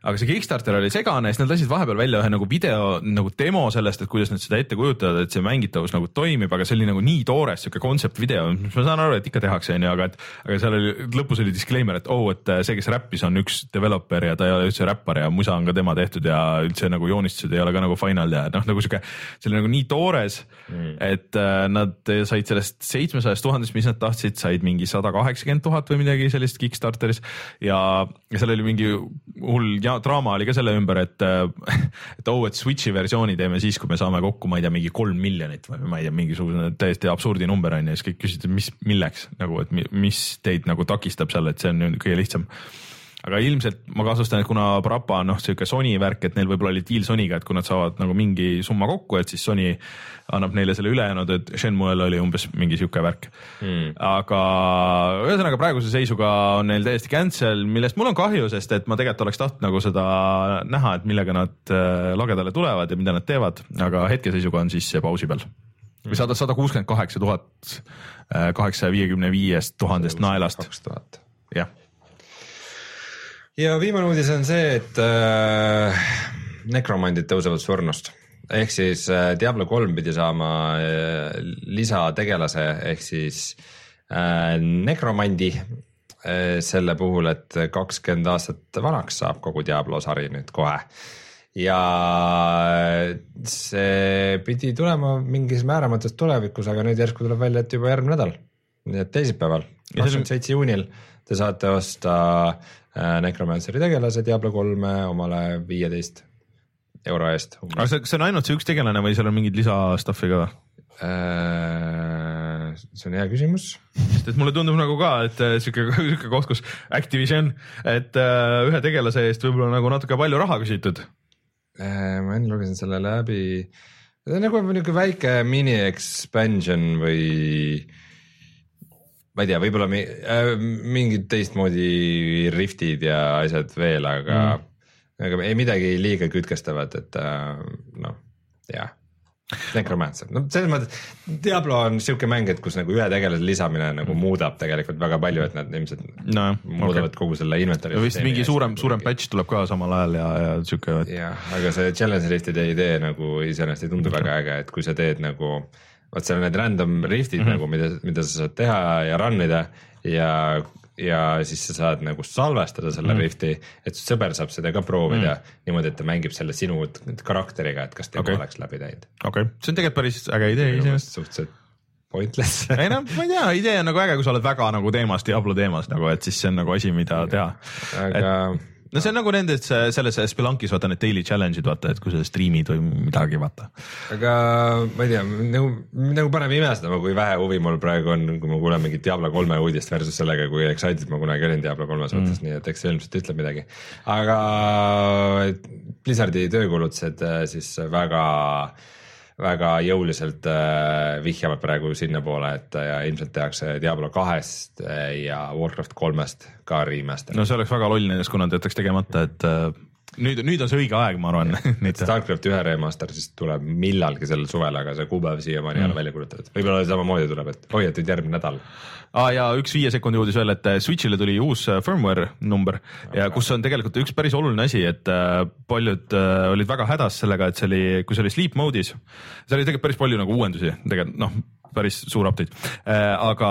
Speaker 2: aga see Kickstarter oli segane, siis nad lasid vahepeal välja ühe nagu video nagu demo sellest, et kuidas nad seda ette kujutavad, et see mängitavus nagu toimib, aga see oli nagu nii toores sihuke kontsept video, ma saan aru, et ikka tehakse, onju, aga et, aga seal oli lõpus oli disclaimer, et oh, et see, kes räppis, on üks developer ja ta ei ole üldse räppar ja musa on ka tema tehtud ja üldse nagu joonistused ei ole ka nagu final ja noh, nagu sihuke, see oli nagu nii toores mm., et äh, nad said sellest seitsmesajast tuhandest, mis nad tahtsid, said mingi sada kaheksakümmend tuhat või midagi sellist Kickstarteris ja, ja seal oli mingi hull ja draama oli ka selle ümber, et, et oh, et Switch'i versiooni teeme siis, kui me saame kokku, ma ei tea, mingi kolm miljonit või ma ei tea, mingisugune täiesti absurdi number on ju, siis kõik küsisid, mis, milleks nagu, et mis teid nagu takistab seal, et see on kõige lihtsam aga ilmselt ma kahtlustan, et kuna Parappa on noh, sihuke Sony värk, et neil võib-olla oli deal Sonyga, et kui nad saavad nagu mingi summa kokku, et siis Sony annab neile selle ülejäänud, et Shenmue'l oli umbes mingi sihuke värk mm.. aga ühesõnaga praeguse seisuga on neil täiesti cancel, millest mul on kahju, sest et ma tegelikult oleks tahtnud nagu seda näha, et millega nad äh, lagedale tulevad ja mida nad teevad, aga hetkeseisuga on siis see pausi peal või sada, sada kuuskümmend kaheksa tuhat äh, kaheksasaja viiekümne viiest tuhandest naelast.
Speaker 3: kaks tuhat.
Speaker 2: jah.
Speaker 3: Ja viimane uudis on see, et äh, nekromandid tõusevad surnust. Ehk siis äh, Diablo kolm pidi saama äh, lisategelase ehk siis äh, nekromandi äh, selle puhul, et kakskümmend aastat vanaks saab kogu Diablo sari nüüd kohe. Ja see pidi tulema mingis määramatus tulevikus, aga nüüd järsku tuleb välja, et juba järgmine nädal, nii et teisipäeval, kakskümmend seitse juunil te saate osta äh, Necromanceri tegelase Diablo kolme omale viieteist euro eest.
Speaker 2: aga see, see on ainult see üks tegelane või seal on mingit lisa stuff'i ka?
Speaker 3: Äh, see on hea küsimus.
Speaker 2: sest et mulle tundub nagu ka, et äh, sihuke, sihuke koht, kus Activision, et ühe tegelase eest võib-olla nagu natuke palju raha küsitud.
Speaker 3: ma enne lugesin selle läbi, see on nagu niisugune väike mini expansion või ma ei tea, võib-olla mi, äh, mingid teistmoodi riftid ja asjad veel, aga mm., aga ei midagi liiga kütkestavat, et äh, noh, jah. Necromancer, no selles mõttes Diablo on siuke mäng, et kus nagu ühe tegelase lisamine nagu mm. muudab tegelikult väga palju, et nad ilmselt
Speaker 2: no,
Speaker 3: muudavad okay. kogu selle inventari.
Speaker 2: vist mingi suurem, suurem patch tuleb ka samal ajal ja, ja siuke.
Speaker 3: jah, aga see challenge rift'ide idee nagu iseenesest ei tundu okay. väga äge, et kui sa teed nagu vot seal on need random rift'id mm -hmm. nagu, mida, mida sa saad teha ja run ida ja ja siis sa saad nagu salvestada selle mm. rifti, et su sõber saab seda ka proovida mm. niimoodi, et ta mängib selle sinu karakteriga, et kas tema okay. oleks läbi teinud.
Speaker 2: okei okay., see on tegelikult päris äge idee iseenesest.
Speaker 3: suhteliselt pointless
Speaker 2: ei noh, ma ei tea, idee on nagu äge, kui sa oled väga nagu teemas, Diablo teemas nagu, et siis see on nagu asi, mida teha.
Speaker 3: aga
Speaker 2: et no see on nagu nendes, selles Spelunkis vaata need daily challenge'id vaata, et kui sa striimid või midagi vaata.
Speaker 3: aga ma ei tea, nagu, nagu paneb imestama, kui vähe huvi mul praegu on, kui ma kuulen mingit Diablo kolme uudist versus sellega, kui excited ma kunagi olin Diablo kolme suhtes mm., nii et eks see ilmselt ütleb midagi. aga Blizzardi töökulutused äh, siis väga väga jõuliselt äh, vihjavad praegu sinnapoole, et äh, ilmselt tehakse Diablo kahest äh, ja Warcraft kolmest ka remaster.
Speaker 2: no see oleks väga loll nendest, kui nad jätaks tegemata, et nüüd, nüüd on see õige aeg, ma arvan.
Speaker 3: Starcraft ühe remaster siis tuleb millalgi sel suvel, aga see kuupäev siiamaani ei mm. ole välja kuulutatud, võib-olla samamoodi tuleb, et oi, et nüüd järgmine nädal
Speaker 2: ah,. ja üks viie sekundi uudis veel, et äh, Switch'ile tuli uus äh, firmware number ja kus on tegelikult üks päris oluline asi, et äh, paljud olid väga hädas sellega, et see oli, kui see oli sleep mode'is, seal oli tegelikult päris palju nagu uuendusi, tegelikult noh päris suur update. Äh,, aga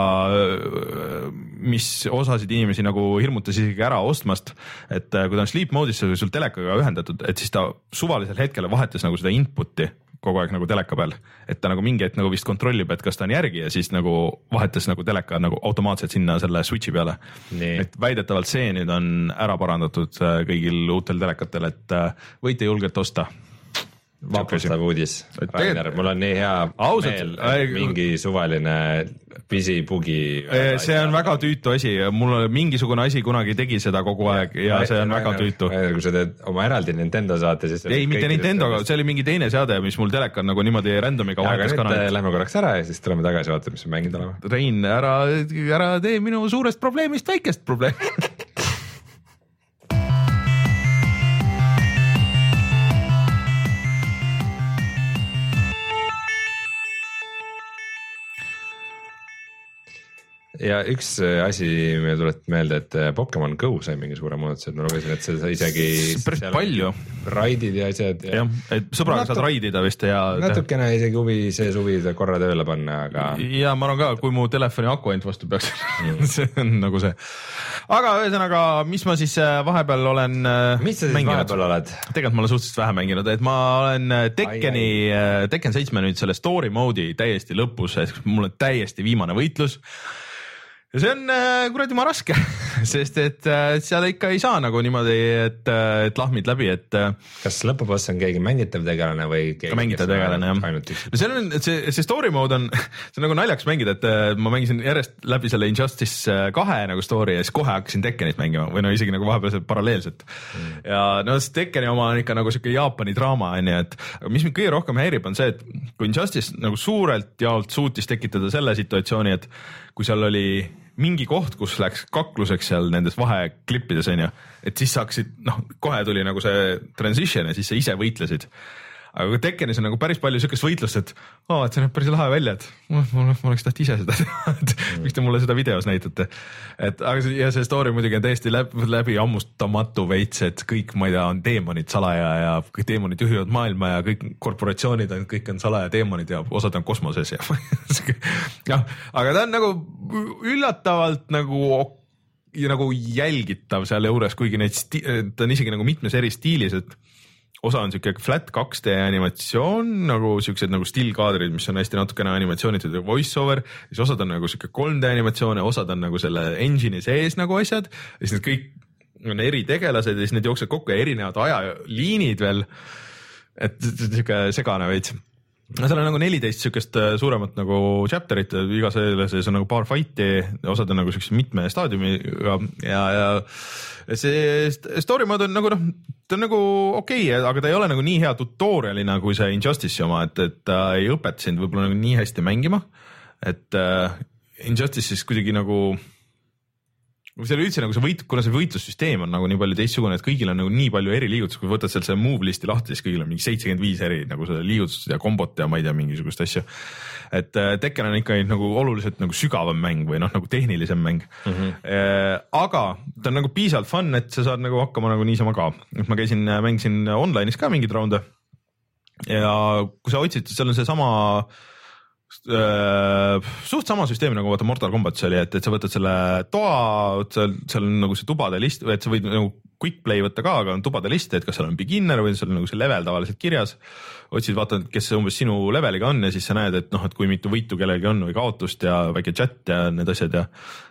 Speaker 2: mis osasid inimesi nagu hirmutas isegi ära ostmast, et kui ta on sleep mode'is, sul telekaga ühendatud, et siis ta suvalisel hetkel vahetas nagu seda input'i kogu aeg nagu teleka peal, et ta nagu mingi hetk nagu vist kontrollib, et kas ta on järgi ja siis nagu vahetas nagu teleka nagu automaatselt sinna selle switch'i peale. et väidetavalt see nüüd on ära parandatud äh, kõigil uutel telekatel, et äh, võite julgelt osta
Speaker 3: vapustav uudis, Rainer, mul on nii hea Ausalt, meel, mingi suvaline pisibugi.
Speaker 2: see on väga tüütu asi, mul mingisugune asi kunagi tegi seda kogu aeg ja, ja see on väga tüütu.
Speaker 3: kui sa teed oma eraldi Nintendo saate, siis.
Speaker 2: ei, mitte Nintendo, see oli mingi teine seade, mis mul telekal nagu niimoodi random'iga
Speaker 3: vahetas kanalit. Lähme korraks ära ja siis tuleme tagasi, vaatame, mis me mänginud oleme.
Speaker 2: Rein, ära, ära tee minu suurest probleemist väikest probleemi
Speaker 3: ja üks äh, asi meile tuletab meelde, et äh, Pokemon Go sai mingi suure muudatuse, et ma lugesin, et seda isegi.
Speaker 2: päris palju.
Speaker 3: raidid ja asjad ja....
Speaker 2: jah, et sõbraga Natu... saad raidida vist ja.
Speaker 3: natukene isegi huvi see suvi korra tööle panna, aga.
Speaker 2: ja ma arvan ka, kui mu telefoni aku ainult vastu peaks mm. see on nagu see. aga ühesõnaga, mis ma siis äh, vahepeal olen.
Speaker 3: mis sa siis mänginud? vahepeal oled?
Speaker 2: tegelikult ma olen suhteliselt vähe mänginud, et ma olen Tekkeni, Tekken seitsme nüüd selle story mode'i täiesti lõpus, mul on täiesti viimane võitlus ja see on äh, kuradi ma raske sest et äh, seal ikka ei saa nagu niimoodi, et, äh, et lahmid läbi, et. äh,
Speaker 3: kas lõpuboss on keegi mängitav tegelane või
Speaker 2: mängitav tegelane jah. no seal on see, see story mode on, see on nagu naljakas mängida, et ma mängisin järjest läbi selle Injustice kahe nagu story ja siis kohe hakkasin Tekkenit mängima või no isegi nagu vahepeal paralleelselt mm.. ja no see Tekkeni oma on ikka nagu siuke Jaapani draama on ju, et aga mis mind kõige rohkem häirib, on see, et kui Injustice nagu suurelt jaolt suutis tekitada selle situatsiooni, et kui seal oli mingi koht, kus läks kakluseks seal nendes vaheklippides onju, et siis sa hakkasid, noh, kohe tuli nagu see transition ja siis sa ise võitlesid aga Tekkenis on nagu päris palju siukest võitlust, et aa, et see näeb päris lahe välja, et ma, ma, ma oleks tahtnud ise seda teha, et miks te mulle seda videos näitate. et aga see ja see story muidugi on täiesti läbi, läbi hammustamatu veits, et kõik, ma ei tea, on teemonid salaja ja kõik teemonid juhivad maailma ja kõik korporatsioonid on, kõik on salaja teemonid ja osad on kosmoses ja jah, aga ta on nagu üllatavalt nagu ja nagu jälgitav sealjuures, kuigi neid, ta on isegi nagu mitmes eri stiilis, et osa on siuke flat 2D animatsioon nagu siuksed nagu still-kaadrid, mis on hästi natukene animatsioonitud ja voice over, siis osad on nagu siuke 3D animatsioon ja osad on nagu selle engine'i sees nagu asjad. Ja siis need kõik on eritegelased ja siis need jooksevad kokku ja erinevad ajaliinid veel. et siuke segane veits no seal on nagu neliteist siukest suuremat nagu chapter'it, iga selle sees on nagu paar fight'i, osad on nagu siukse mitme staadiumiga ja, ja see story mode on nagu noh, ta on nagu okei okay,, aga ta ei ole nagu nii hea tutorial'ina kui see Injustice'i oma, et, et ta ei õpeta sind võib-olla nagu nii hästi mängima. et uh, Injustice'is kuidagi nagu või seal üldse nagu see võit, kuna see võitlussüsteem on nagu nii palju teistsugune, et kõigil on nagu nii palju eri liigutusi, kui võtad sealt selle move list'i lahti, siis kõigil on mingi seitsekümmend viis eri nagu seda liigutust ja kombot ja ma ei tea, mingisugust asja. et äh, Tekken on ikka nagu oluliselt nagu sügavam mäng või noh, nagu tehnilisem mäng mm. -hmm. aga ta on nagu piisavalt fun, et sa saad nagu hakkama nagu niisama ka, et ma käisin, mängisin online'is ka mingeid raunde. ja kui sa otsid, seal on seesama Äh, suht sama süsteem nagu vaata Mortal Combatis oli, et, et sa võtad selle toa, seal, seal on nagu see tubade list, et sa võid nagu quick play võtta ka, aga on tubade list, et kas seal on beginner või seal on nagu see level tavaliselt kirjas. otsid, vaatad, kes umbes sinu leveliga on ja siis sa näed, et noh, et kui mitu võitu kellelgi on või kaotust ja väike chat ja need asjad ja.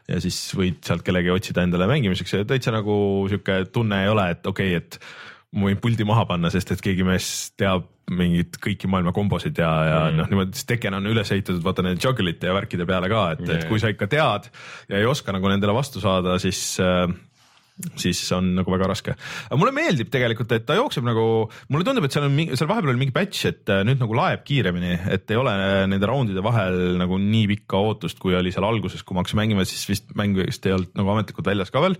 Speaker 2: ja siis võid sealt kellegi otsida endale mängimiseks ja täitsa nagu sihuke tunne ei ole, et okei okay,, et ma võin puldi maha panna, sest et keegi mees teab mingit kõiki maailma kombosid ja, ja mm. noh, niimoodi, siis Tekken on üles ehitatud vaata nende juggle'ite ja värkide peale ka, et yeah., et kui sa ikka tead ja ei oska nagu nendele vastu saada, siis äh, siis on nagu väga raske. aga mulle meeldib tegelikult, et ta jookseb nagu, mulle tundub, et seal on, seal vahepeal oli mingi batch, et äh, nüüd nagu laeb kiiremini, et ei ole nende raundide vahel nagu nii pikka ootust, kui oli seal alguses, kui ma hakkasin mängima, siis vist mäng vist ei olnud nagu ametlikult väljas ka veel.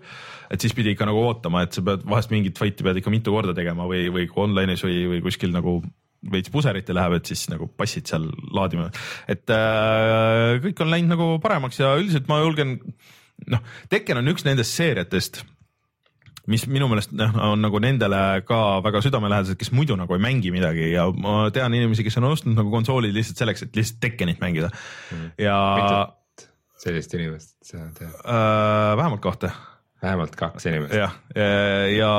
Speaker 2: et siis pidi ikka nagu ootama, et sa pead vahest mingit fight'i pead ikka mitu korda tegema või, või online'is või, või kuskil nagu veits puserite läheb, et siis nagu passid seal laadima, et äh, kõik on läinud nagu paremaks ja üldiselt ma julgen noh, Tekken on üks nendest seeriatest mis minu meelest noh, on nagu nendele ka väga südamelähedased, kes muidu nagu ei mängi midagi ja ma tean inimesi, kes on ostnud nagu konsoolid lihtsalt selleks, et lihtsalt Tekkenit mängida mm. ja.
Speaker 3: sellist inimest sa tead
Speaker 2: äh,? vähemalt kahte
Speaker 3: vähemalt kaks inimest.
Speaker 2: jah, ja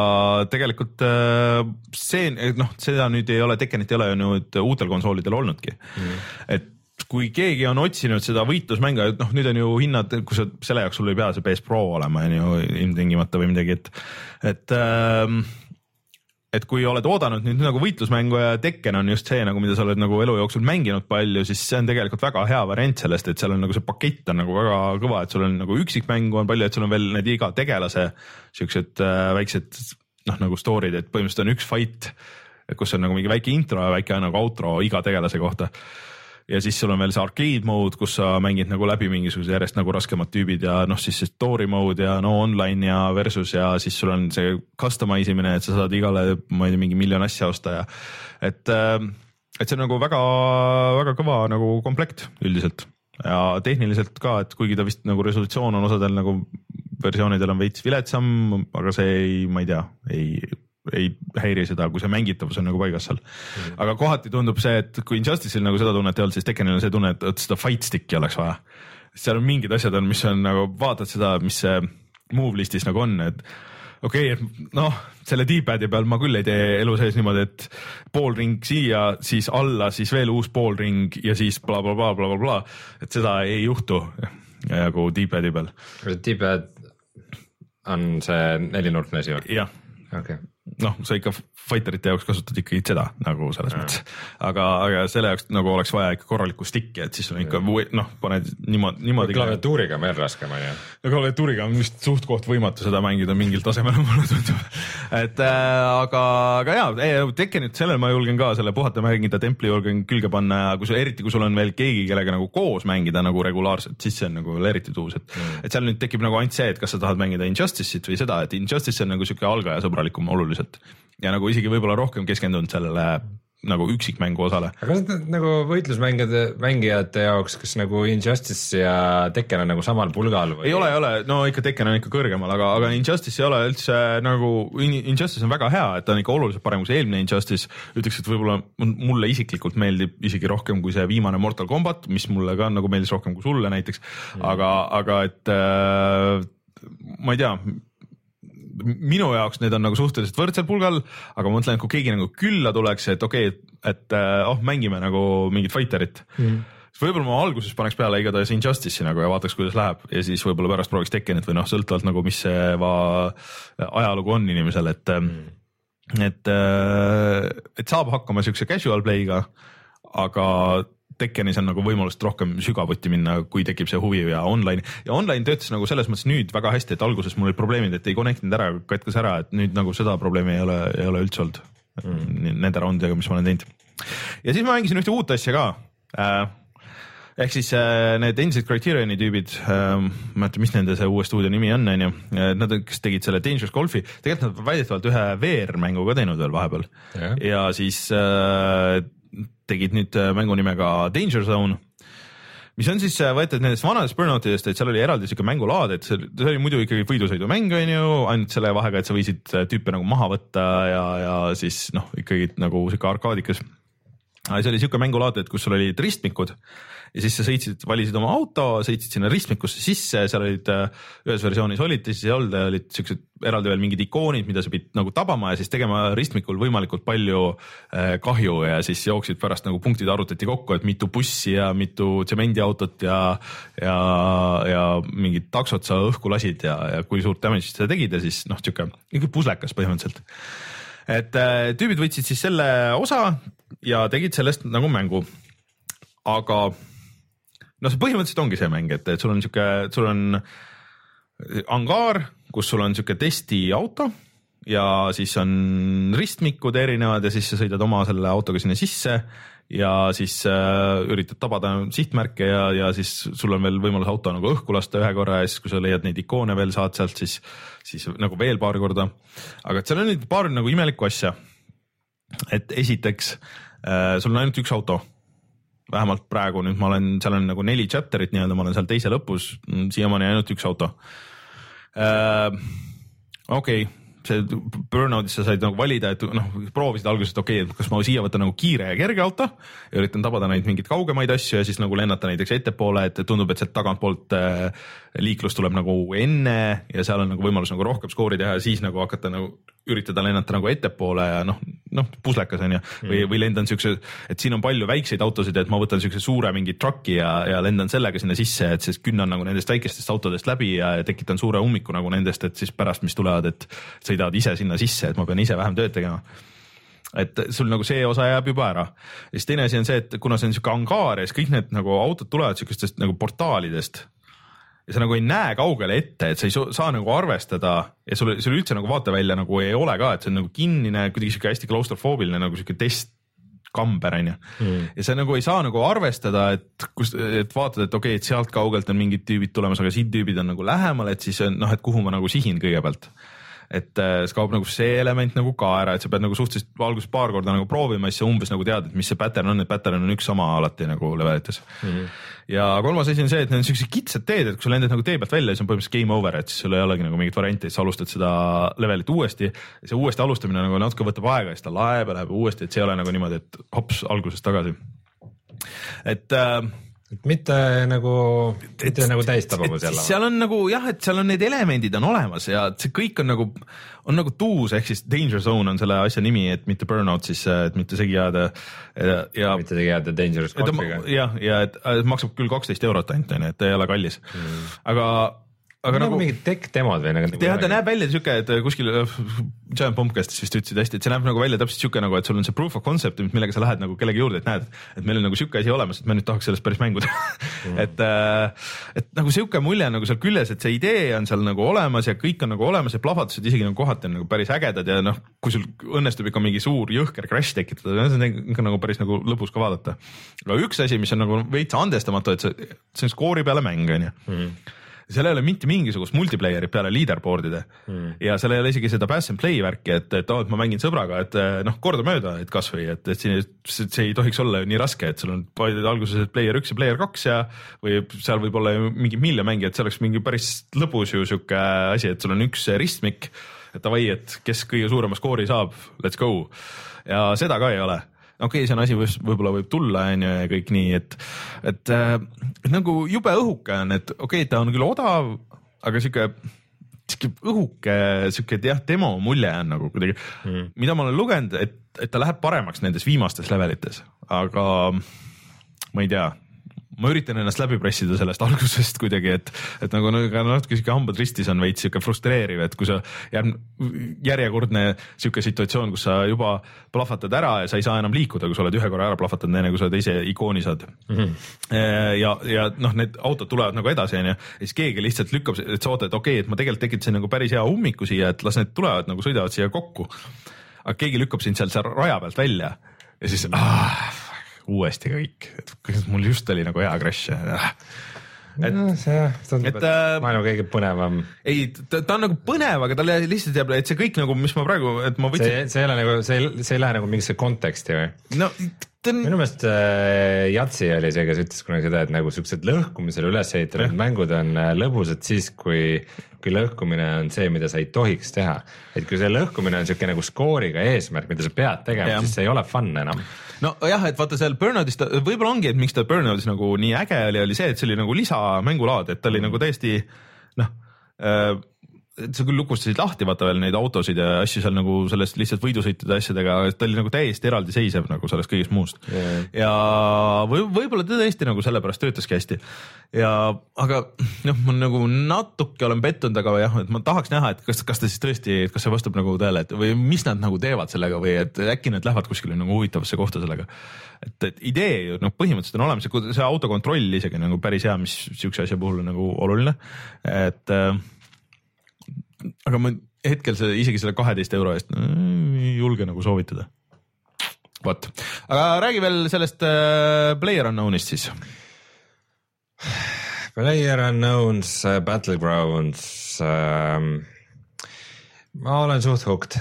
Speaker 2: tegelikult äh, see, noh, seda nüüd ei ole, Tekkenit ei ole ju nüüd uutel konsoolidel olnudki mm.. et kui keegi on otsinud seda võitlusmängu, et noh, nüüd on ju hinnad, kui sa selle jaoks sul ei pea see PS Pro olema, on ju ilmtingimata või midagi, et, et ähm, et kui oled oodanud nüüd nagu võitlusmängu ja Tekken on just see nagu, mida sa oled nagu elu jooksul mänginud palju, siis see on tegelikult väga hea variant sellest, et seal on nagu see pakett on nagu väga kõva, et sul on nagu üksikmängu on palju, et sul on veel need iga tegelase siuksed äh, väiksed noh, nagu story'd, et põhimõtteliselt on üks fight, kus on nagu mingi väike intro ja väike nagu outro iga tegelase kohta ja siis sul on veel see arcade mode, kus sa mängid nagu läbi mingisuguse järjest nagu raskemad tüübid ja noh, siis see story mode ja no online ja versus ja siis sul on see customize imine, et sa saad igale, ma ei tea, mingi miljon asja osta ja et, äh, et see on nagu väga-väga kõva nagu komplekt üldiselt. Ja tehniliselt ka, et kuigi ta vist nagu resolutsioon on osadel nagu versioonidel on veits viletsam, aga see ei, ma ei tea, ei ei häiri seda, kui see mängitavus on nagu paigas seal mm.. aga kohati tundub see, et kui Injustice'il nagu seda tunnet ei olnud, siis Tekkenil on see tunne, et seda fight stick'i oleks vaja. seal on mingid asjad on, mis on nagu vaatad seda, mis see move list'is nagu on, et okei okay,, et noh, selle D-pad'i peal ma küll ei tee elu sees niimoodi, et poolring siia, siis alla, siis veel uus poolring ja siis blablabla bla, bla, bla, bla, et seda ei juhtu nagu D-pad'i peal.
Speaker 3: D-pad on see nelinurkne asi või?
Speaker 2: jah,
Speaker 3: okei okay.
Speaker 2: Noh, sa ikka fighterite jaoks kasutad ikkagi seda nagu selles ja. mõttes, aga, aga selle jaoks nagu oleks vaja ikka korralikku stick'i, et siis on ikka noh, paned niimoodi, niimoodi.
Speaker 3: klaviatuuriga on veel raskem on ju.
Speaker 2: no klaviatuuriga on vist suht-koht võimatu seda mängida mingil tasemel mulle tundub. et äh, aga, aga jaa, Tekkenit sellel ma julgen ka selle puhata mängida, templi julgen külge panna ja kui sul, eriti kui sul on veel keegi, kellega nagu koos mängida nagu regulaarselt, siis see on nagu veel eriti tuus, et mm., et seal nüüd tekib nagu ainult see, et kas sa tahad mängida Injustice'it või seda, et Injustice on nagu sihuke algajasõbralikum oluliselt ja nagu isegi võib-olla rohkem keskendunud sellele nagu üksikmängu osale.
Speaker 3: aga kas need nagu võitlusmängijate, mängijate jaoks, kas nagu Injustice ja Tekken on nagu samal pulgal
Speaker 2: või? ei ole, ei ole, no ikka Tekken on ikka kõrgemal, aga, aga Injustice ei ole üldse nagu, Injustice on väga hea, et ta on ikka oluliselt parem kui see eelmine Injustice. ütleks, et võib-olla mulle isiklikult meeldib isegi rohkem kui see viimane Mortal Combat, mis mulle ka nagu meeldis rohkem kui sulle näiteks mm., aga, aga et äh, ma ei tea minu jaoks need on nagu suhteliselt võrdsel pulgal, aga ma mõtlen, et kui keegi nagu külla tuleks, et okei okay,, et äh, oh, mängime nagu mingit fighterit mm siis võib-olla ma alguses paneks peale igatahes Injustice'i nagu ja vaataks, kuidas läheb. Ja siis võib-olla pärast prooviks Tekkenit või noh, sõltuvalt nagu, mis see va, ajalugu on inimesel, et mm., et, äh, et saab hakkama siukse casual play'ga, aga Tekkenis on nagu võimalust rohkem sügavuti minna, kui tekib see huvi ja online. Ja online töötas nagu selles mõttes nüüd väga hästi, et alguses mul olid probleemid, et ei connect inud ära, katkes ära, et nüüd nagu seda probleemi ei ole, ei ole üldse olnud. Mm. nende raundidega, mis ma olen teinud. ja siis ma mängisin ühte uut asja ka. Äh, ehk siis äh, need endised Criterioni tüübid äh,, ma ei mäleta, mis nende see uue stuudio nimi on, onju, nad, kes tegid selle Dangerous Golfi, tegelikult nad väidetavalt ühe VR-mängu ka teinud veel vahepeal. Ja, ja siis äh, tegid nüüd äh, mängu nimega Danger Zone mis on siis äh, võetud nendest vanadest burnoutidest, et seal oli eraldi siuke mängulaad, et see, see oli muidu ikkagi võidusõidumäng on ju, ainult selle vahega, et sa võisid äh, tüüpe nagu maha võtta ja, ja siis noh, ikkagi nagu siuke arkaadikas. see oli siuke mängulaad, et kus sul olid ristmikud ja siis sa sõitsid, valisid oma auto, sõitsid sinna ristmikusse sisse, seal olid ühes versioonis olid, teises ei olnud, olid siuksed eraldi veel mingid ikoonid, mida sa pidid nagu tabama ja siis tegema ristmikul võimalikult palju kahju ja siis jooksid pärast nagu punktid arvutati kokku, et mitu bussi ja mitu tsemendiautot ja, ja, ja mingid taksod sa õhku lasid ja, ja kui suurt damage'it sa tegid ja siis noh, sihuke puslekas põhimõtteliselt. et tüübid võtsid siis selle osa ja tegid sellest nagu mängu. aga noh, see põhimõtteliselt ongi see mäng, et, et sul on sihuke, sul on angaar, kus sul on sihuke testiauto ja siis on ristmikud erinevad ja siis sa sõidad oma selle autoga sinna sisse ja siis äh, üritad tabada sihtmärke ja, ja siis sul on veel võimalus auto nagu õhku lasta ühe korra ja siis, kui sa leiad neid ikoone veel saad sealt, siis, siis nagu veel paar korda. aga seal on nüüd paar nagu imelikku asja. et esiteks äh, sul on ainult üks auto vähemalt praegu nüüd ma olen, seal on nagu neli chapter'it nii-öelda, ma olen seal teise lõpus, siiamaani ainult üks auto äh,. okei okay see burnout'is sa said nagu valida, et noh, proovisid alguses, et okei okay,, et kas ma siia võtan nagu kiire ja kerge auto ja üritan tabada neid mingeid kaugemaid asju ja siis nagu lennata näiteks ettepoole, et tundub, et sealt tagantpoolt äh, liiklus tuleb nagu enne ja seal on nagu võimalus nagu rohkem skoori teha ja siis nagu hakata nagu üritada lennata nagu ettepoole ja noh, noh puslekas on ju või, mm. või lendan siukse, et siin on palju väikseid autosid, et ma võtan siukse suure mingi truck'i ja, ja lendan sellega sinna sisse, et siis künnan nagu nendest väikestest autodest läbi ja tekitan suure ummiku nagu nendest, et siis pärast, mis tulevad, et sõidavad ise sinna sisse, et ma pean ise vähem tööd tegema et sul nagu see osa jääb juba ära. ja siis teine asi on see, et kuna see on siuke angaar ja siis kõik need nagu autod tulevad siukestest nagu portaalidest ja sa nagu ei näe kaugele ette, et sa ei saa, nagu arvestada ja sul, sul üldse nagu vaatevälja nagu ei ole ka, et see on nagu kinnine, kuidagi sihuke hästi klaustrofoobiline nagu sihuke test kamber onju mm. ja sa nagu ei saa nagu arvestada, et kus, et vaatad, et okei okay,, et sealt kaugelt on mingid tüübid tulemas, aga siin tüübid on nagu lähemal, et siis on noh, et kuhu ma nagu sihin kõigepealt et äh, siis kaob nagu see element nagu ka ära, et sa pead nagu suhteliselt alguses paar korda nagu proovima, siis sa umbes nagu tead, et mis see pattern on, et pattern on üks sama alati nagu levelites mm. -hmm. ja kolmas asi on see, et need on siuksed kitsad teed, et kui sa lendad nagu tee pealt välja, siis on põhimõtteliselt game over, et siis sul ei olegi nagu mingit varianti, et sa alustad seda levelit uuesti. see uuesti alustamine nagu natuke võtab aega, siis ta laeb ja läheb uuesti, et see ei ole nagu niimoodi, et hops algusest tagasi. et äh,
Speaker 3: et mitte nagu, mitte et, nagu täistabavus jälle.
Speaker 2: seal on nagu jah, et seal on need elemendid on olemas ja see kõik on nagu, on nagu tuus, ehk siis danger zone on selle asja nimi, et mitte burnout siis, et mitte segi ajada.
Speaker 3: ja. mitte segi ajada dangerous golfiga.
Speaker 2: jah, ja et maksab küll kaksteist eurot ainult onju, et ei ole kallis mm., aga aga
Speaker 3: nagu
Speaker 2: nagu
Speaker 3: mingid tech demod või nagu.
Speaker 2: jah, ta näeb välja siuke, et kuskil äh, Giant Bombcastis vist ütlesid hästi, et see näeb nagu välja täpselt siuke nagu, et sul on see proof of concept, millega sa lähed nagu kellegi juurde, et näed, et meil on nagu siuke asi olemas, et me nüüd tahaks sellest päris mängu teha mm. et, et nagu siuke mulje on nagu seal küljes, et see idee on seal nagu olemas ja kõik on nagu olemas ja plahvatused isegi nagu kohati on nagu päris ägedad ja noh, kui sul õnnestub ikka mingi suur jõhker crash tekitada, see on ikka nagu päris nagu lõbus ka vaadata. aga üks asi, mis on nagu veits andestamatu, et see, see on skoori peale mäng on ju seal ei ole mitte mingisugust multiplayer'it peale leaderboard'ide mm. ja seal ei ole isegi seda pass and play värki, et, et oo, et ma mängin sõbraga, et eh, noh, kordamööda, et kasvõi, et, et siin see, see ei tohiks olla nii raske, et sul on alguses player üks ja player kaks ja või seal võib olla ju mingi miljon mängijat, see oleks mingi päris lõbus ju sihuke asi, et sul on üks ristmik, et davai, et kes kõige suurema skoori saab, let's go. ja seda ka ei ole okei okay,, see on asi, mis võib-olla võib tulla, on ju, ja kõik nii, et, et äh, nagu jube õhuke on, et okei okay,, ta on küll odav, aga sihuke, sihuke õhuke, sihuke jah, demo mulje on nagu kuidagi mm., mida ma olen lugenud, et, et ta läheb paremaks nendes viimastes levelites, aga ma ei tea ma üritan ennast läbi pressida sellest algusest kuidagi, et, et nagu ka natuke sihuke hambad ristis on veits sihuke frustreeriv, et kui sa järg, järjekordne sihuke situatsioon, kus sa juba plahvatad ära ja sa ei saa enam liikuda, kui sa oled ühe korra ära plahvatanud, enne kui sa teise ikooni saad mm. -hmm. ja, ja noh, need autod tulevad nagu edasi, onju, ja siis keegi lihtsalt lükkab, et sa ootad, et okei okay,, et ma tegelikult tekitasin nagu päris hea ummiku siia, et las need tulevad nagu sõidavad siia kokku. aga keegi lükkab sind seal seal raja pealt välja ja siis ah, uuesti kõik, et mul just oli nagu hea crash
Speaker 3: et no, see tundub,
Speaker 2: et,
Speaker 3: et,
Speaker 2: äh,
Speaker 3: et maailma kõige põnevam.
Speaker 2: ei, ta, ta on nagu põnev, aga tal lihtsalt jääb, et see kõik nagu, mis ma praegu, et ma võtsin,
Speaker 3: see, ei ole nagu, see see ei lähe nagu mingisse konteksti või?
Speaker 2: no ta on
Speaker 3: minu meelest äh, Jatsi oli see, kes ütles kunagi seda, et nagu siuksed lõhkumisele üles ehitatud mängud on äh, lõbusad siis, kui, kui lõhkumine on see, mida sa ei tohiks teha. et kui see lõhkumine on siuke nagu skooriga eesmärk, mida sa pead tegema, siis see ei ole fun enam.
Speaker 2: nojah, et vaata seal Burnoutis, võib-olla ongi, et miks ta Burnoutis nagu nii äge oli, oli see, et see oli nagu lisamängulaad, et ta oli nagu täiesti noh äh, sa küll lukustasid lahti vaata veel neid autosid ja asju seal nagu sellest lihtsalt võidusõitude asjadega, ta oli nagu täiesti eraldiseisev nagu sellest kõigest muust
Speaker 3: Yeah.
Speaker 2: ja või võib-olla ta tõesti nagu sellepärast töötaski hästi ja aga noh, ma nagu natuke olen pettunud, aga jah, et ma tahaks näha, et kas, kas ta siis tõesti, kas see vastab nagu tõele, et või mis nad nagu teevad sellega või et äkki nad lähevad kuskile nagu huvitavasse kohta sellega. et, et idee ju noh, põhimõtteliselt on olemas see autokontroll isegi nagu päris hea, mis siukse asja puhul on nagu oluline, et äh, aga ma hetkel see isegi selle kaheteist euro eest ei julge nagu soovitada. vot, aga räägi veel sellest äh, Player Unknown'ist siis.
Speaker 3: Player Unknowns uh, Battlegrounds ähm,. ma olen suht hooked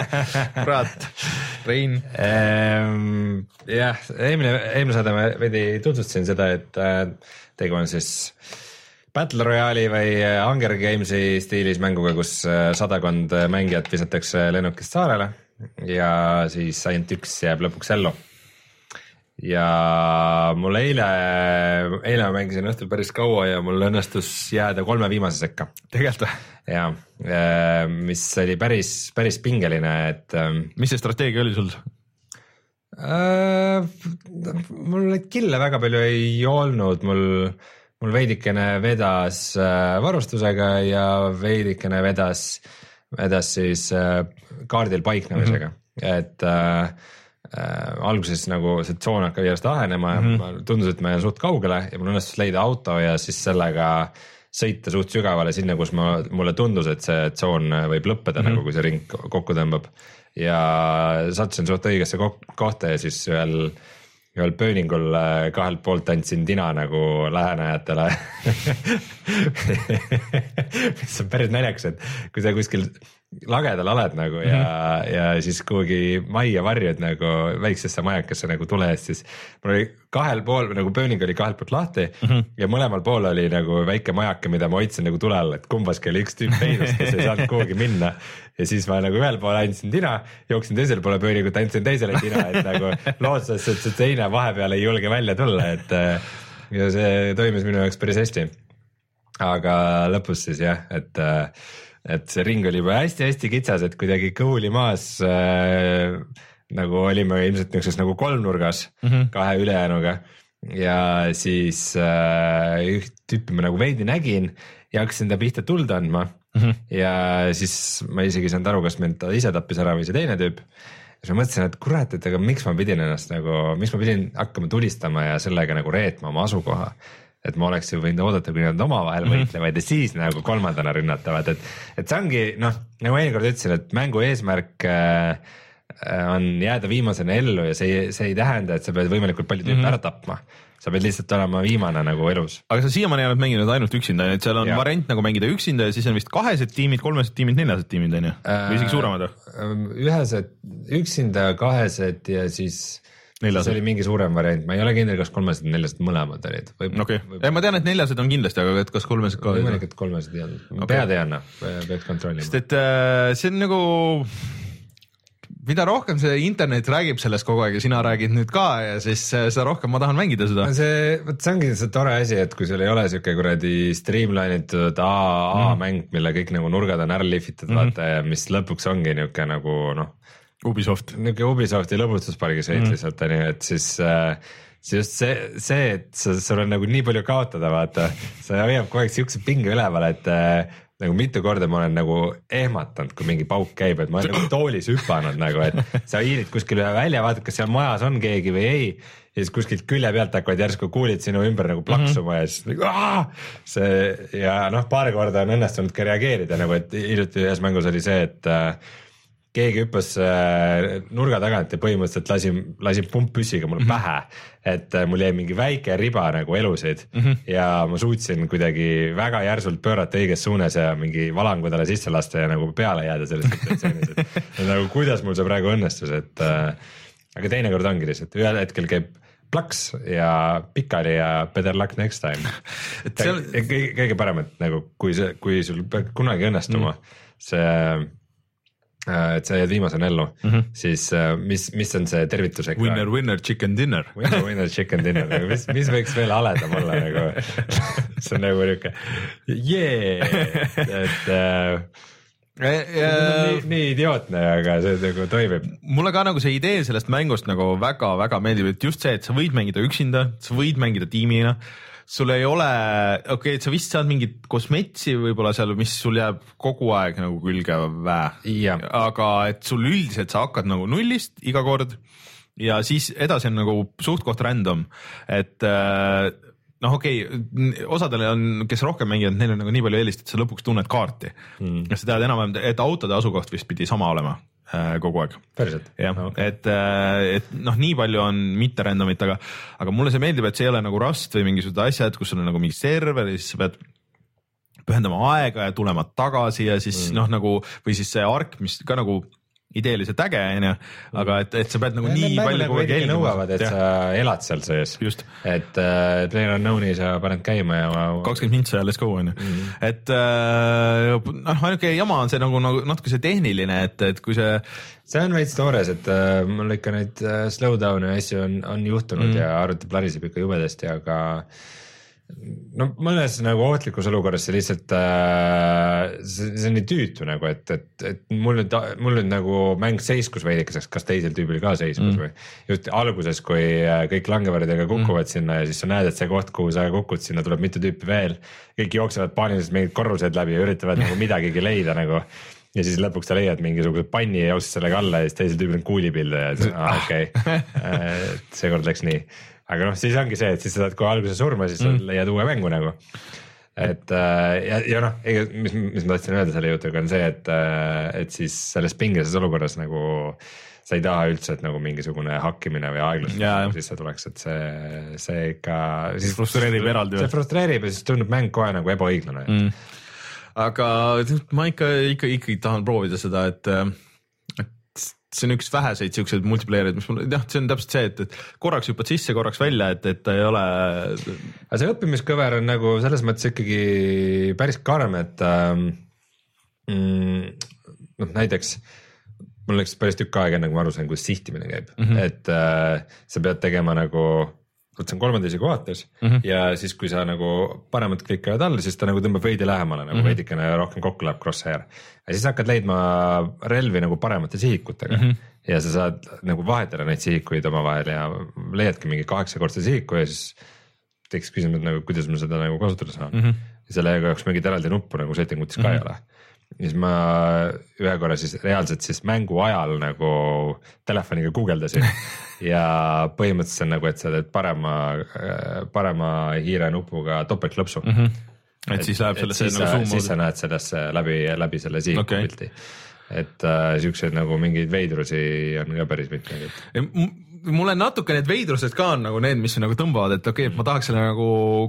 Speaker 2: kurat, Rein.
Speaker 3: Ehm, jah, eelmine, eelmine saade ma veidi tutvustasin seda, et äh, tegu on siis Battle Royale'i või äh, Hunger Games'i stiilis mänguga, kus äh, sadakond äh, mängijat visatakse lennukist saarele ja siis ainult üks jääb lõpuks ellu. ja mul eile, eile ma mängisin õhtul päris kaua ja mul õnnestus jääda kolme viimase sekka
Speaker 2: tegelikult või?
Speaker 3: ja mis oli päris, päris pingeline, et ähm,
Speaker 2: mis see strateegia oli sul?
Speaker 3: Mul neid kille väga palju ei olnud, mul, mul veidikene vedas äh, varustusega ja veidikene vedas, vedas siis äh, kaardil paiknemisega mm, -hmm. et äh, äh, alguses nagu see tsoon hakkab järjest ahenema ja mm -hmm. tundus, et ma jään suht kaugele ja mul õnnestus leida auto ja siis sellega sõita suht sügavale sinna, kus ma, mulle tundus, et see tsoon võib lõppeda mm -hmm. nagu, kui see ring kokku tõmbab ja sattusin suht õigesse kohta ja siis ühel, ühel pööningul äh, kahelt poolt andsin tina nagu lähenejatele. mis on päris naljakas, et kui sa kuskil lagedal oled nagu ja mm, -hmm. ja siis kuhugi majja varjud nagu väiksesse majakesse nagu tule eest, siis mul oli kahel pool nagu pööning oli kahelt poolt lahti mm -hmm. ja mõlemal pool oli nagu väike majake, mida ma hoidsin nagu tule all, et kumbaski oli üks tüüp peinus, kes ei saanud kuhugi minna. ja siis ma nagu ühel pool andsin tina, jooksin teisele poole pööningut, andsin teisele tina, et nagu lootuses, et see teine vahepeal ei julge välja tulla, et äh, ja see toimis minu jaoks päris hästi. aga lõpus siis jah, et äh, et see ring oli juba hästi-hästi kitsas, et kuidagi kõhuli maas äh, nagu olime ilmselt niisuguses nagu kolmnurgas mm -hmm. kahe ülejäänuga ja siis äh, üht tüüpi ma nagu veidi nägin ja hakkasin ta pihta tuld andma mm. -hmm. ja siis ma isegi ei saanud aru, kas mind ta ise tappis ära või see teine tüüp. siis ma mõtlesin, et kurat, et aga miks ma pidin ennast nagu, miks ma pidin hakkama tulistama ja sellega nagu reetma oma asukoha et ma oleks ju võinud oodata, kui nad omavahel -hmm. võitlevad ja siis nagu kolmandana rünnatavad, et, et see ongi noh, nagu eelkord ütlesin, et mängu eesmärk äh, on jääda viimasena ellu ja see, see ei tähenda, et sa pead võimalikult palju tüüpe mm -hmm. ära tapma sa pead lihtsalt olema viimane nagu elus.
Speaker 2: aga sa siiamaani oled mänginud ainult üksinda, et seal on ja. variant nagu mängida üksinda ja siis on vist kahesed tiimid, kolmesed tiimid, neljased tiimid on ju, või isegi suuremad või?
Speaker 3: Äh, ühesed, üksinda, kahesed ja siis neljased. see oli mingi suurem variant, ma ei ole kindel, kas kolmesed ja neljased mõlemad olid.
Speaker 2: okei ma tean, et neljased on kindlasti, aga et kas kolmesed ka?
Speaker 3: võimalik, et kolmesed ei olnud okay., pead ei anna, peaks kontrollima.
Speaker 2: sest et äh, see on nagu mida rohkem see internet räägib sellest kogu aeg ja sina räägid nüüd ka ja siis äh, seda rohkem ma tahan mängida seda.
Speaker 3: see, vot see ongi see tore asi, et kui sul ei ole siuke kuradi streamline itud AA mm. mäng, mille kõik nagu nurgad on ära lihvitud mm, -hmm. vaata ja mis lõpuks ongi niuke nagu noh
Speaker 2: Ubisoft.
Speaker 3: niisugune Ubisofti lõbustuspargi sõit mm. lihtsalt on ju, et siis äh, see just see, see, et sa, sul on nagu nii palju kaotada, vaata, see hoiab kogu aeg siukse pinge üleval, et äh, nagu mitu korda ma olen nagu ehmatanud, kui mingi pauk käib, et ma olen nagu toolis hüpanud nagu, et sa hiilid kuskile välja, vaatad, kas seal majas on keegi või ei. ja siis kuskilt külje pealt hakkavad järsku kuulid sinu ümber nagu plaksuma mm -hmm. ja siis nagu aah! see ja noh, paar korda on õnnestunud ka reageerida nagu, et hiljuti ühes mängus oli see, et äh, keegi hüppas äh, nurga tagant ja põhimõtteliselt lasi, lasi pumppüssiga mulle mm -hmm. pähe. et äh, mul jäi mingi väike riba nagu elusid mm -hmm. ja ma suutsin kuidagi väga järsult pöörata õiges suunas ja mingi valangu talle sisse lasta ja nagu peale jääda selles situatsioonis, et nagu kuidas mul see praegu õnnestus, et äh, aga teinekord ongi lihtsalt ühel hetkel käib plaks ja pikali ja better luck next time. et seal kõige, kõige parem, et nagu kui see, kui sul peab kunagi õnnestuma mm. see Äh, et sa jääd viimasena ellu mm, -hmm. siis äh, mis, mis on see tervitusega?
Speaker 2: Winner, winner, chicken dinner.
Speaker 3: Winner, winner, chicken dinner nagu mis, mis võiks veel haledam olla nagu see on nagu niuke jee, et äh, Ja, nii, nii idiootne, aga see nagu toimib.
Speaker 2: mulle ka nagu see idee sellest mängust nagu väga-väga meeldib, et just see, et sa võid mängida üksinda, sa võid mängida tiimina sul ei ole, okei okay,, et sa vist saad mingit kosmetsi võib-olla seal, mis sul jääb kogu aeg nagu külge väe. aga et sul üldiselt sa hakkad nagu nullist iga kord ja siis edasi on nagu suht-koht random, et äh, noh, okei okay,, osadele on, kes rohkem mängivad, neil on nagu nii palju eelist, et sa lõpuks tunned kaarti. Mm.. ja sa tead enam-vähem, et autode asukoht vist pidi sama olema kogu aeg. jah et, äh, et noh, nii palju on mitte random'it, aga, aga mulle see meeldib, et see ei ole nagu Rust või mingisugused asjad, kus sul on nagu mingi server ja siis sa pead pühendama aega ja tulema tagasi ja siis mm. noh, nagu või siis see ark, mis ka nagu ideeliselt äge, onju, aga et, et sa pead nagu ja, nii palju
Speaker 3: kogu aeg jälgima. nõuavad, et ja. sa elad seal sees. et äh, player unknown'i sa paned käima ja.
Speaker 2: kakskümmend mintsa ja let's go onju mm. -hmm. et äh, noh, ainuke jama on see nagu, nagu natuke see tehniline, et, et kui see.
Speaker 3: see on veits toores, et äh, mul ikka neid äh, slowdown'e ja asju on, on juhtunud mm -hmm. ja arvuti plariseb ikka jubedasti, aga no mõnes nagu ohtlikus olukorras see lihtsalt äh,, see, on nii tüütu nagu, et, et, et mul nüüd, mul nüüd nagu mäng seiskus veidikeseks, kas teisel tüübil ka seiskus mm. või. just alguses, kui äh, kõik langevärdjaga kukuvad mm. sinna ja siis sa näed, et see koht, kuhu sa kukud, sinna tuleb mitu tüüpi veel. kõik jooksevad paaniliselt mingid korrused läbi ja üritavad nagu midagigi leida nagu ja siis lõpuks sa leiad mingisuguse panni ja jooksed sellega alla ja siis teisel tüübil on kuulipilde ja siis ah, okei okay. Äh, seekord läks nii aga noh, siis ongi see, et siis sa saad kohe alguses surma, siis mm. leiad uue mängu nagu. et äh, ja, ja noh, mis, mis ma tahtsin öelda selle jutuga on see, et, äh, et siis selles pingelises olukorras nagu sa ei taha üldse, et nagu mingisugune hakkimine või aeglustus nagu sisse tuleks, et see, see ikka.
Speaker 2: siis frustreerib eraldi
Speaker 3: see frustreerib ja siis tundub mäng kohe nagu ebaõiglane mm..
Speaker 2: aga ma ikka, ikka, ikkagi tahan proovida seda, et see on üks väheseid siukseid multiplayer'id, mis mul jah, see on täpselt see, et, et korraks hüppad sisse, korraks välja, et, et ta ei ole.
Speaker 3: aga see õppimiskõver on nagu selles mõttes ikkagi päris karm, et ähm, mm, noh, näiteks mul läks päris tükk aega, enne kui ma aru sain, kuidas sihtimine käib mm, -hmm. et äh, sa pead tegema nagu vot see on kolmanda isiku vaates mm
Speaker 2: Mhm.
Speaker 3: -hmm. ja siis, kui sa nagu paremat klikavad all, siis ta nagu tõmbab veidi lähemale nagu mm -hmm. veidikene rohkem kokku läheb crosshair. ja siis hakkad leidma relvi nagu paremate sihikutega mm
Speaker 2: Mhm.
Speaker 3: -hmm. ja sa saad nagu vahetada neid sihikuid omavahel ja leiadki mingi kaheksakordse sihiku ja siis tekiks küsimus, nagu kuidas ma seda nagu kasutada saan mm.
Speaker 2: Mhm.
Speaker 3: -hmm. ja selle jaoks mingit eraldi nuppu nagu setting utis ka mm -hmm. ei ole ja siis ma ühe korra siis reaalselt siis mängu ajal nagu telefoniga guugeldasin ja põhimõtteliselt on nagu, et sa teed parema, parema hiire nupuga topeltklõpsu mm. -hmm.
Speaker 2: et siis läheb sellesse nagu zoom
Speaker 3: siis sa näed sellesse läbi, läbi selle sihiku okay. pilti. et äh, siukseid nagu mingeid veidrusi on ka päris mitmeid,
Speaker 2: mulle natuke need veidrused ka on nagu need, mis nagu tõmbavad, et okei okay,, et ma tahaks selle nagu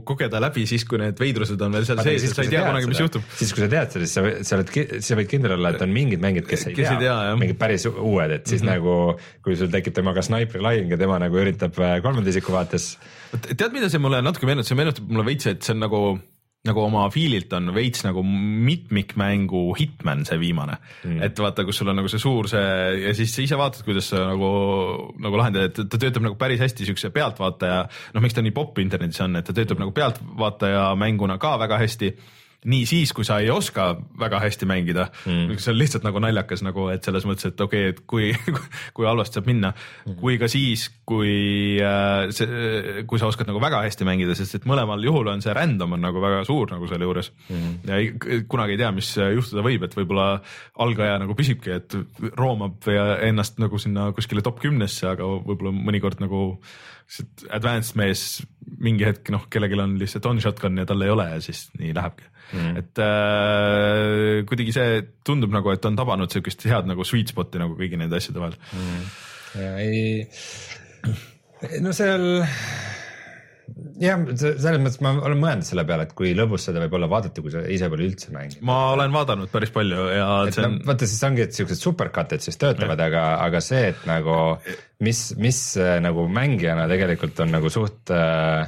Speaker 2: kogeda läbi siis, kui need veidrused on veel seal sees
Speaker 3: siis,
Speaker 2: sa ei tea kunagi, mis juhtub.
Speaker 3: siis kui sa tead seda, siis sa, sa oled, sa võid kindel olla, et on mingid mängijad, kes ei
Speaker 2: Kes
Speaker 3: tea,
Speaker 2: tea,
Speaker 3: mingid päris uued, et siis mm -hmm. nagu kui sul tekib temaga snaipri lahing ja tema nagu üritab äh, kolmanda isiku vaates
Speaker 2: tead, mida see mulle natuke meenutab, see meenutab mulle veits, et see on nagu nagu oma feel'ilt on veits nagu mitmikmängu Hitman see viimane mm., et vaata, kus sul on nagu see suur see ja siis sa ise vaatad, kuidas sa nagu nagu lahendad, et ta töötab nagu päris hästi siukse pealtvaataja, noh, miks ta nii popp internetis on, et ta töötab nagu pealtvaataja mänguna ka väga hästi nii siis, kui sa ei oska väga hästi mängida mm., see on lihtsalt nagu naljakas nagu, et selles mõttes, et okei okay,, et kui, kui halvasti saab minna mm., kui ka siis, kui äh, see, kui sa oskad nagu väga hästi mängida, sest et mõlemal juhul on see random on nagu väga suur nagu selle juures mm. ja ei, kunagi ei tea, mis juhtuda võib, et võib-olla algaja nagu püsibki, et roomab ja ennast nagu sinna kuskile top kümnesse, aga võib-olla mõnikord nagu advanced mees mingi hetk noh, kellelgi on lihtsalt on shotgun ja tal ei ole ja siis nii lähebki mm.. et äh, kuidagi see tundub nagu, et on tabanud siukest head nagu sweet spot'i nagu kõigi nende asjade vahel mm..
Speaker 3: ja ei, no seal jah, selles mõttes ma olen mõelnud selle peale, et kui lõbus seda võib olla vaadata, kui sa ise pole üldse mänginud.
Speaker 2: ma olen vaadanud päris palju ja on
Speaker 3: no vaata, siis ongi, et siuksed supercut'id siis töötavad, aga, aga see, et nagu mis, mis äh, nagu mängijana tegelikult on nagu suht äh,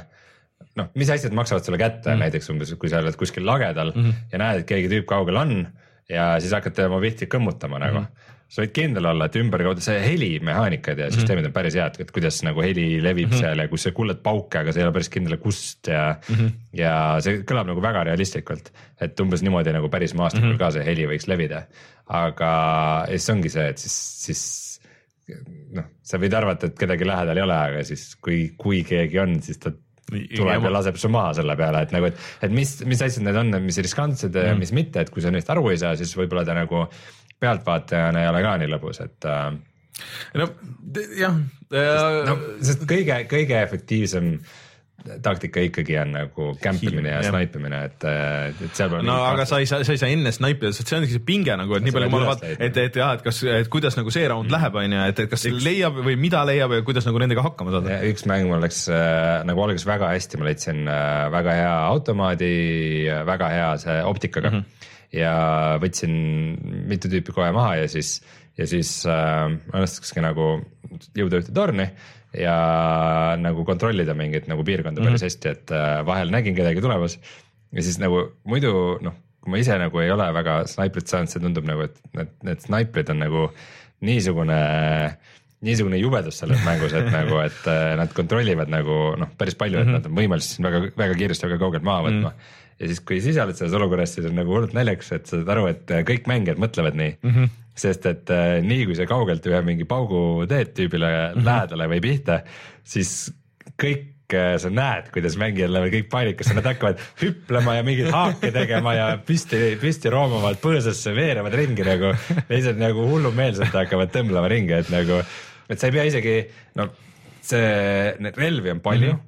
Speaker 3: noh, mis asjad maksavad sulle kätte mm., näiteks umbes, kui sa oled kuskil lagedal mm -hmm. ja näed, et keegi tüüp kaugel on ja siis hakkad tema pihti kõmmutama nagu mm. -hmm. sa võid kindel olla, et ümberkaudu see helimehaanikad ja süsteemid on päris head, et kuidas nagu heli levib mm -hmm. seal ja kus sa kuuled pauke, aga sa ei ole päris kindel, kust ja mm, -hmm. ja see kõlab nagu väga realistlikult. et umbes niimoodi nagu päris maastikul mm -hmm. ka see heli võiks levida. aga siis ongi see, et siis, siis noh, sa võid arvata, et kedagi lähedal ei ole, aga siis kui, kui keegi on, siis ta tuleb ja laseb su maha selle peale, et nagu, et, et mis, mis asjad need on, mis riskantsed ja
Speaker 2: Mhm.
Speaker 3: mis mitte, et kui sa neist aru ei saa, siis võib-olla ta nagu pealtvaatajana ei ole ka nii lõbus, et äh,
Speaker 2: no jah äh,
Speaker 3: no sest kõige, kõige efektiivsem taktika ikkagi on nagu kämpimine ja snaipimine, et, et seal pole
Speaker 2: no aga
Speaker 3: kahtlust.
Speaker 2: sa ei saa, sa ei saa enne snaipida, sest see ongi see pinge nagu, et nii palju
Speaker 3: pead
Speaker 2: ma vaadanud,
Speaker 3: leidma.
Speaker 2: et, et jah, et kas, et kuidas nagu see round läheb, on ju, et, et kas leiab või mida leiab ja kuidas nagu nendega hakkama saada.
Speaker 3: Üks mäng mul läks äh, nagu algas väga hästi, ma leidsin äh, väga hea automaadi, väga hea see optikaga mm -hmm. ja võtsin mitu tüüpi kohe maha ja siis, ja siis äh, õnnestukski nagu jõuda ühte torni ja nagu kontrollida mingit nagu piirkonda päris
Speaker 2: Mhm.
Speaker 3: hästi, et äh, vahel nägin kedagi tulemas ja siis nagu muidu noh, kui ma ise nagu ei ole väga snaiprit saanud, see tundub nagu, et need, need snaiprid on nagu niisugune niisugune jubedus selles mängus, et nagu, et äh, nad kontrollivad nagu noh, päris palju, et nad on võimelised sind väga, väga kiiresti väga kaugelt maha võtma mm.. ja siis, kui sa ise oled selles olukorras, siis on nagu hullult naljakas, et sa saad aru, et kõik mängijad mõtlevad nii mm. -hmm. Sest et äh, nii kui sa kaugelt ühe mingi paugu teed tüübile mm -hmm. lähedale või pihta, siis kõik äh, sa näed, kuidas mängijad lähevad kõik paanikasse, nad hakkavad hüplema ja mingeid haake tegema ja püsti, püsti roomavad põõsasse, veerevad ringi nagu. lihtsalt nagu hullumeelselt hakkavad tõmblema ringi, et nagu, et sa ei pea isegi, no see, neid relvi on palju mm. -hmm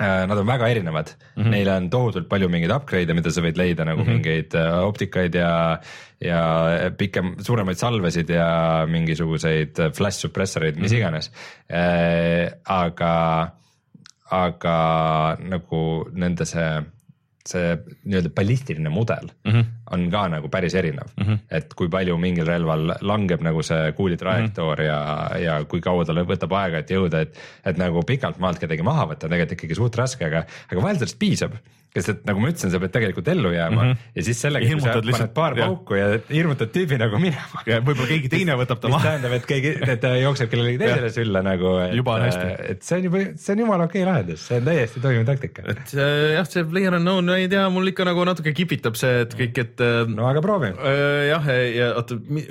Speaker 3: Nad on väga erinevad mm, -hmm. neil on tohutult palju mingeid upgrade'e, mida sa võid leida nagu mm -hmm. mingeid äh, optikaid ja, ja pikem, suuremaid salvesid ja mingisuguseid flash suppressoreid, mis mm -hmm. iganes äh,. aga, aga nagu nende see see nii-öelda ballistiline mudel mm -hmm. On ka nagu päris erinev mm, -hmm. et kui palju mingil relval langeb nagu see kuuli trajektoor mm -hmm. ja, ja kui kaua tal võtab aega, et jõuda, et, et nagu pikalt maalt kedagi maha võtta on tegelikult ikkagi suht raske, aga, aga vahel sellest piisab kes, et nagu ma ütlesin, sa pead tegelikult ellu jääma mm -hmm. ja siis sellega
Speaker 2: hirmutad
Speaker 3: lihtsalt paar ja. pauku ja hirmutad tüübi nagu minema.
Speaker 2: ja võib-olla keegi teine võtab ta maha.
Speaker 3: tähendab, et keegi, et ta jookseb kellelegi teisele sülle nagu.
Speaker 2: juba on hästi.
Speaker 3: et see on juba, see on jumala okei okay lahendus, see on täiesti toimiv taktika.
Speaker 2: et jah, see player unknown, ma ei tea, mul ikka nagu natuke kipitab see, et kõik, et.
Speaker 3: No aga proovi.
Speaker 2: jah, ja oota, mis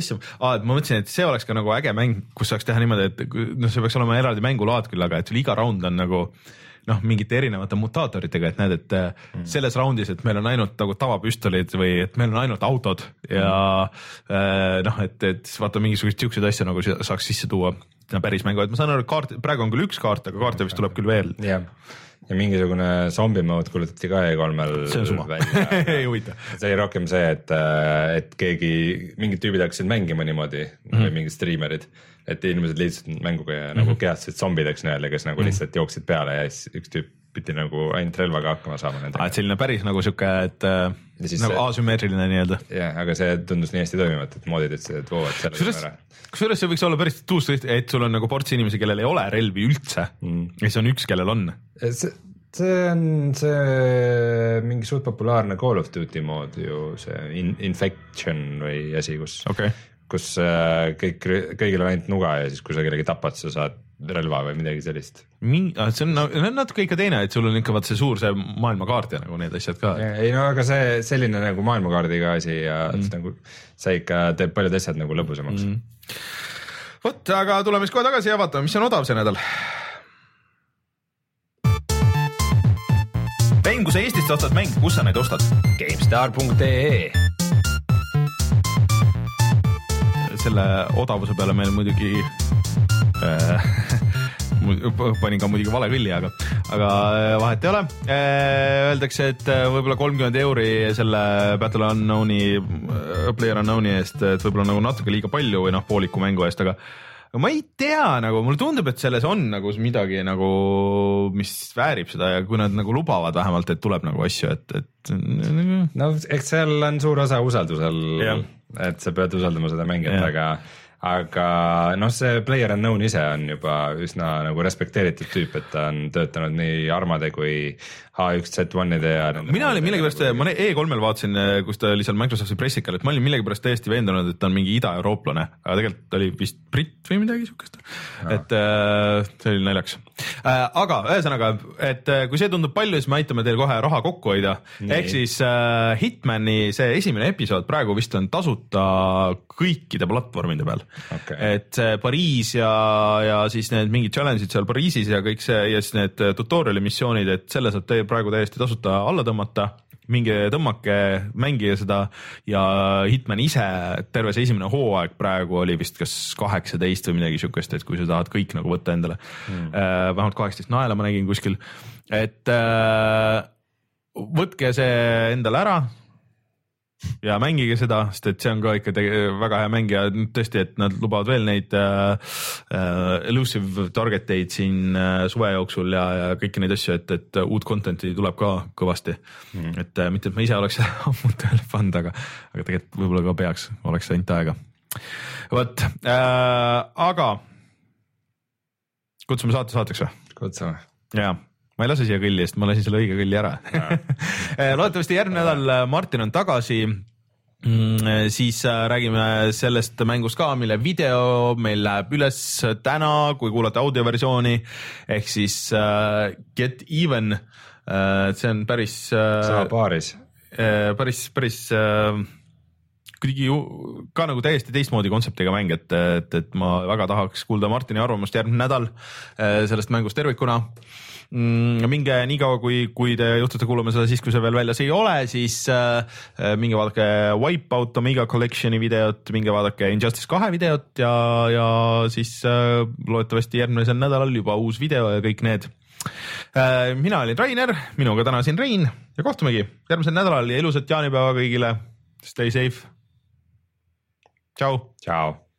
Speaker 2: asja ah,, et ma mõtlesin, et see oleks ka nagu äge mäng, kus saaks teha niimoodi, et noh, see peaks olema eraldi mängulaad küll, aga et sul iga round on nagu noh, mingite erinevate mutaatoritega, et näed, et mm. selles raundis, et meil on ainult nagu tavapüstolid või et meil on ainult autod ja mm. noh, et, et vaata mingisuguseid siukseid asju nagu saaks sisse tuua päris mängu, et ma saan aru, et kaart, praegu on küll üks kaart, aga kaarte vist tuleb küll veel.
Speaker 3: jah, ja mingisugune zombi mode kuulutati ka E3-l
Speaker 2: välja ei huvita.
Speaker 3: see oli rohkem see, et, et keegi, mingid tüübid hakkasid mängima niimoodi mm -hmm. või mingid striimerid et inimesed liitusid mänguga ja mm -hmm. nagu mhm. kehastasid zombideks nii-öelda, kes nagu mm -hmm. lihtsalt jooksid peale ja siis üks tüüp pidi nagu ainult relvaga hakkama saama nendega.
Speaker 2: et selline päris nagu sihuke, et äh, nagu see, asümmeetriline nii-öelda.
Speaker 3: jah, aga see tundus nii hästi toimivat, et moodid ütlesid, et voo, et selle
Speaker 2: kusjuures, kusjuures see võiks olla päris tuus, et sul on nagu ports inimesi, kellel ei ole relvi üldse mm. ja siis on üks, kellel on.
Speaker 3: see, see on see mingi suht populaarne Call of Duty mood ju see in, infection või asi, kus
Speaker 2: okay
Speaker 3: kus äh, kõik, kõigil on ainult nuga ja siis, kui sa kellegi tapad, sa saad relva või midagi sellist.
Speaker 2: mingi, see on, on natuke ikka teine, et sul on ikka vaat see suur see maailmakaart ja nagu need asjad ka.
Speaker 3: ei no aga see selline nagu maailmakaardiga asi ja mm. nagu see ikka teeb paljud asjad nagu lõbusamaks mm..
Speaker 2: vot, aga tuleme siis kohe tagasi ja vaatame, mis on odav see nädal. mäng, kui sa Eestist ostad mänge, kus sa neid ostad?
Speaker 3: GameStar.ee
Speaker 2: selle odavuse peale meil muidugi panin ka muidugi vale kõlli, aga, aga äh, vahet ei ole. Äh, öeldakse, et äh, võib-olla kolmkümmend euri selle Battle Unknown'i, Player Unknown'i eest, et võib-olla nagu natuke liiga palju või noh, pooliku mängu eest, aga aga ma ei tea, nagu mulle tundub, et selles on nagu midagi nagu, mis väärib seda ja kui nad nagu lubavad vähemalt, et tuleb nagu asju, et, et.
Speaker 3: no eks seal on suur osa usaldusel et sa pead usaldama seda mängijat, aga aga noh, see Player Unknown ise on juba üsna nagu respekteeritud tüüp, et ta on töötanud nii Armade kui H1Z1-ide ja.
Speaker 2: mina olin millegipärast, ma E3-l vaatasin, kus ta oli seal Microsofti pressikal, et ma olin millegipärast täiesti veendunud, et ta on mingi idaeurooplane, aga tegelikult oli vist britt või midagi siukest. et äh, see oli naljakas äh,. aga ühesõnaga, et kui see tundub palju, siis me aitame teil kohe raha kokku hoida. ehk siis äh, Hitmani see esimene episood praegu vist on tasuta kõikide platvormide peal
Speaker 3: okay..
Speaker 2: et see Pariis ja, ja siis need mingid challenge'id seal Pariisis ja kõik see ja siis need tutorial'i missioonid, et selle saab teie praegu täiesti tasuta alla tõmmata. Minge tõmmake, mängige seda ja Hitman ise, terve see esimene hooaeg praegu oli vist kas kaheksateist või midagi siukest, et kui sa tahad kõik nagu võtta endale. Mm.. vähemalt kaheksateist naela ma nägin kuskil, et äh, võtke see endale ära, ja mängige seda, sest et see on ka ikka väga hea mäng ja tõesti, et nad lubavad veel neid äh, äh, elusive target eid siin äh, suve jooksul ja, ja kõiki neid asju, et, et uut content'i tuleb ka kõvasti mm.. et äh, mitte, et ma ise oleks ammu tööle pannud, aga, aga tegelikult võib-olla ka peaks, oleks ainult aega. vot äh,, aga kutsume saate saateks või?
Speaker 3: kutsume.
Speaker 2: jaa ma ei lase siia kõlli, sest ma lasin selle õige kõlli ära eh, loodetavasti järgmine nädal eh, Martin on tagasi Mm, eh, siis räägime sellest mängust ka, mille video meil läheb üles täna, kui kuulate audioversiooni ehk siis uh, Get Even uh,. see on päris
Speaker 3: uh,. sama paaris
Speaker 2: uh,. päris, päris uh, kuidagi ka nagu täiesti teistmoodi kontseptiga mäng, et, et, et ma väga tahaks kuulda Martini arvamust järgmine nädal sellest mängust tervikuna mm,. Minge niikaua, kui, kui te juhtute kuulama seda siis, kui see veel väljas ei ole, siis äh, minge vaadake Wipeout Omega Collection'i videot, minge vaadake Injustice kahe videot ja, ja siis äh, loodetavasti järgmisel nädalal juba uus video ja kõik need äh,. mina olin Rainer, minuga täna siin Rein ja kohtumegi järgmisel nädalal ja ilusat jaanipäeva kõigile. Stay safe. tšau.
Speaker 3: tšau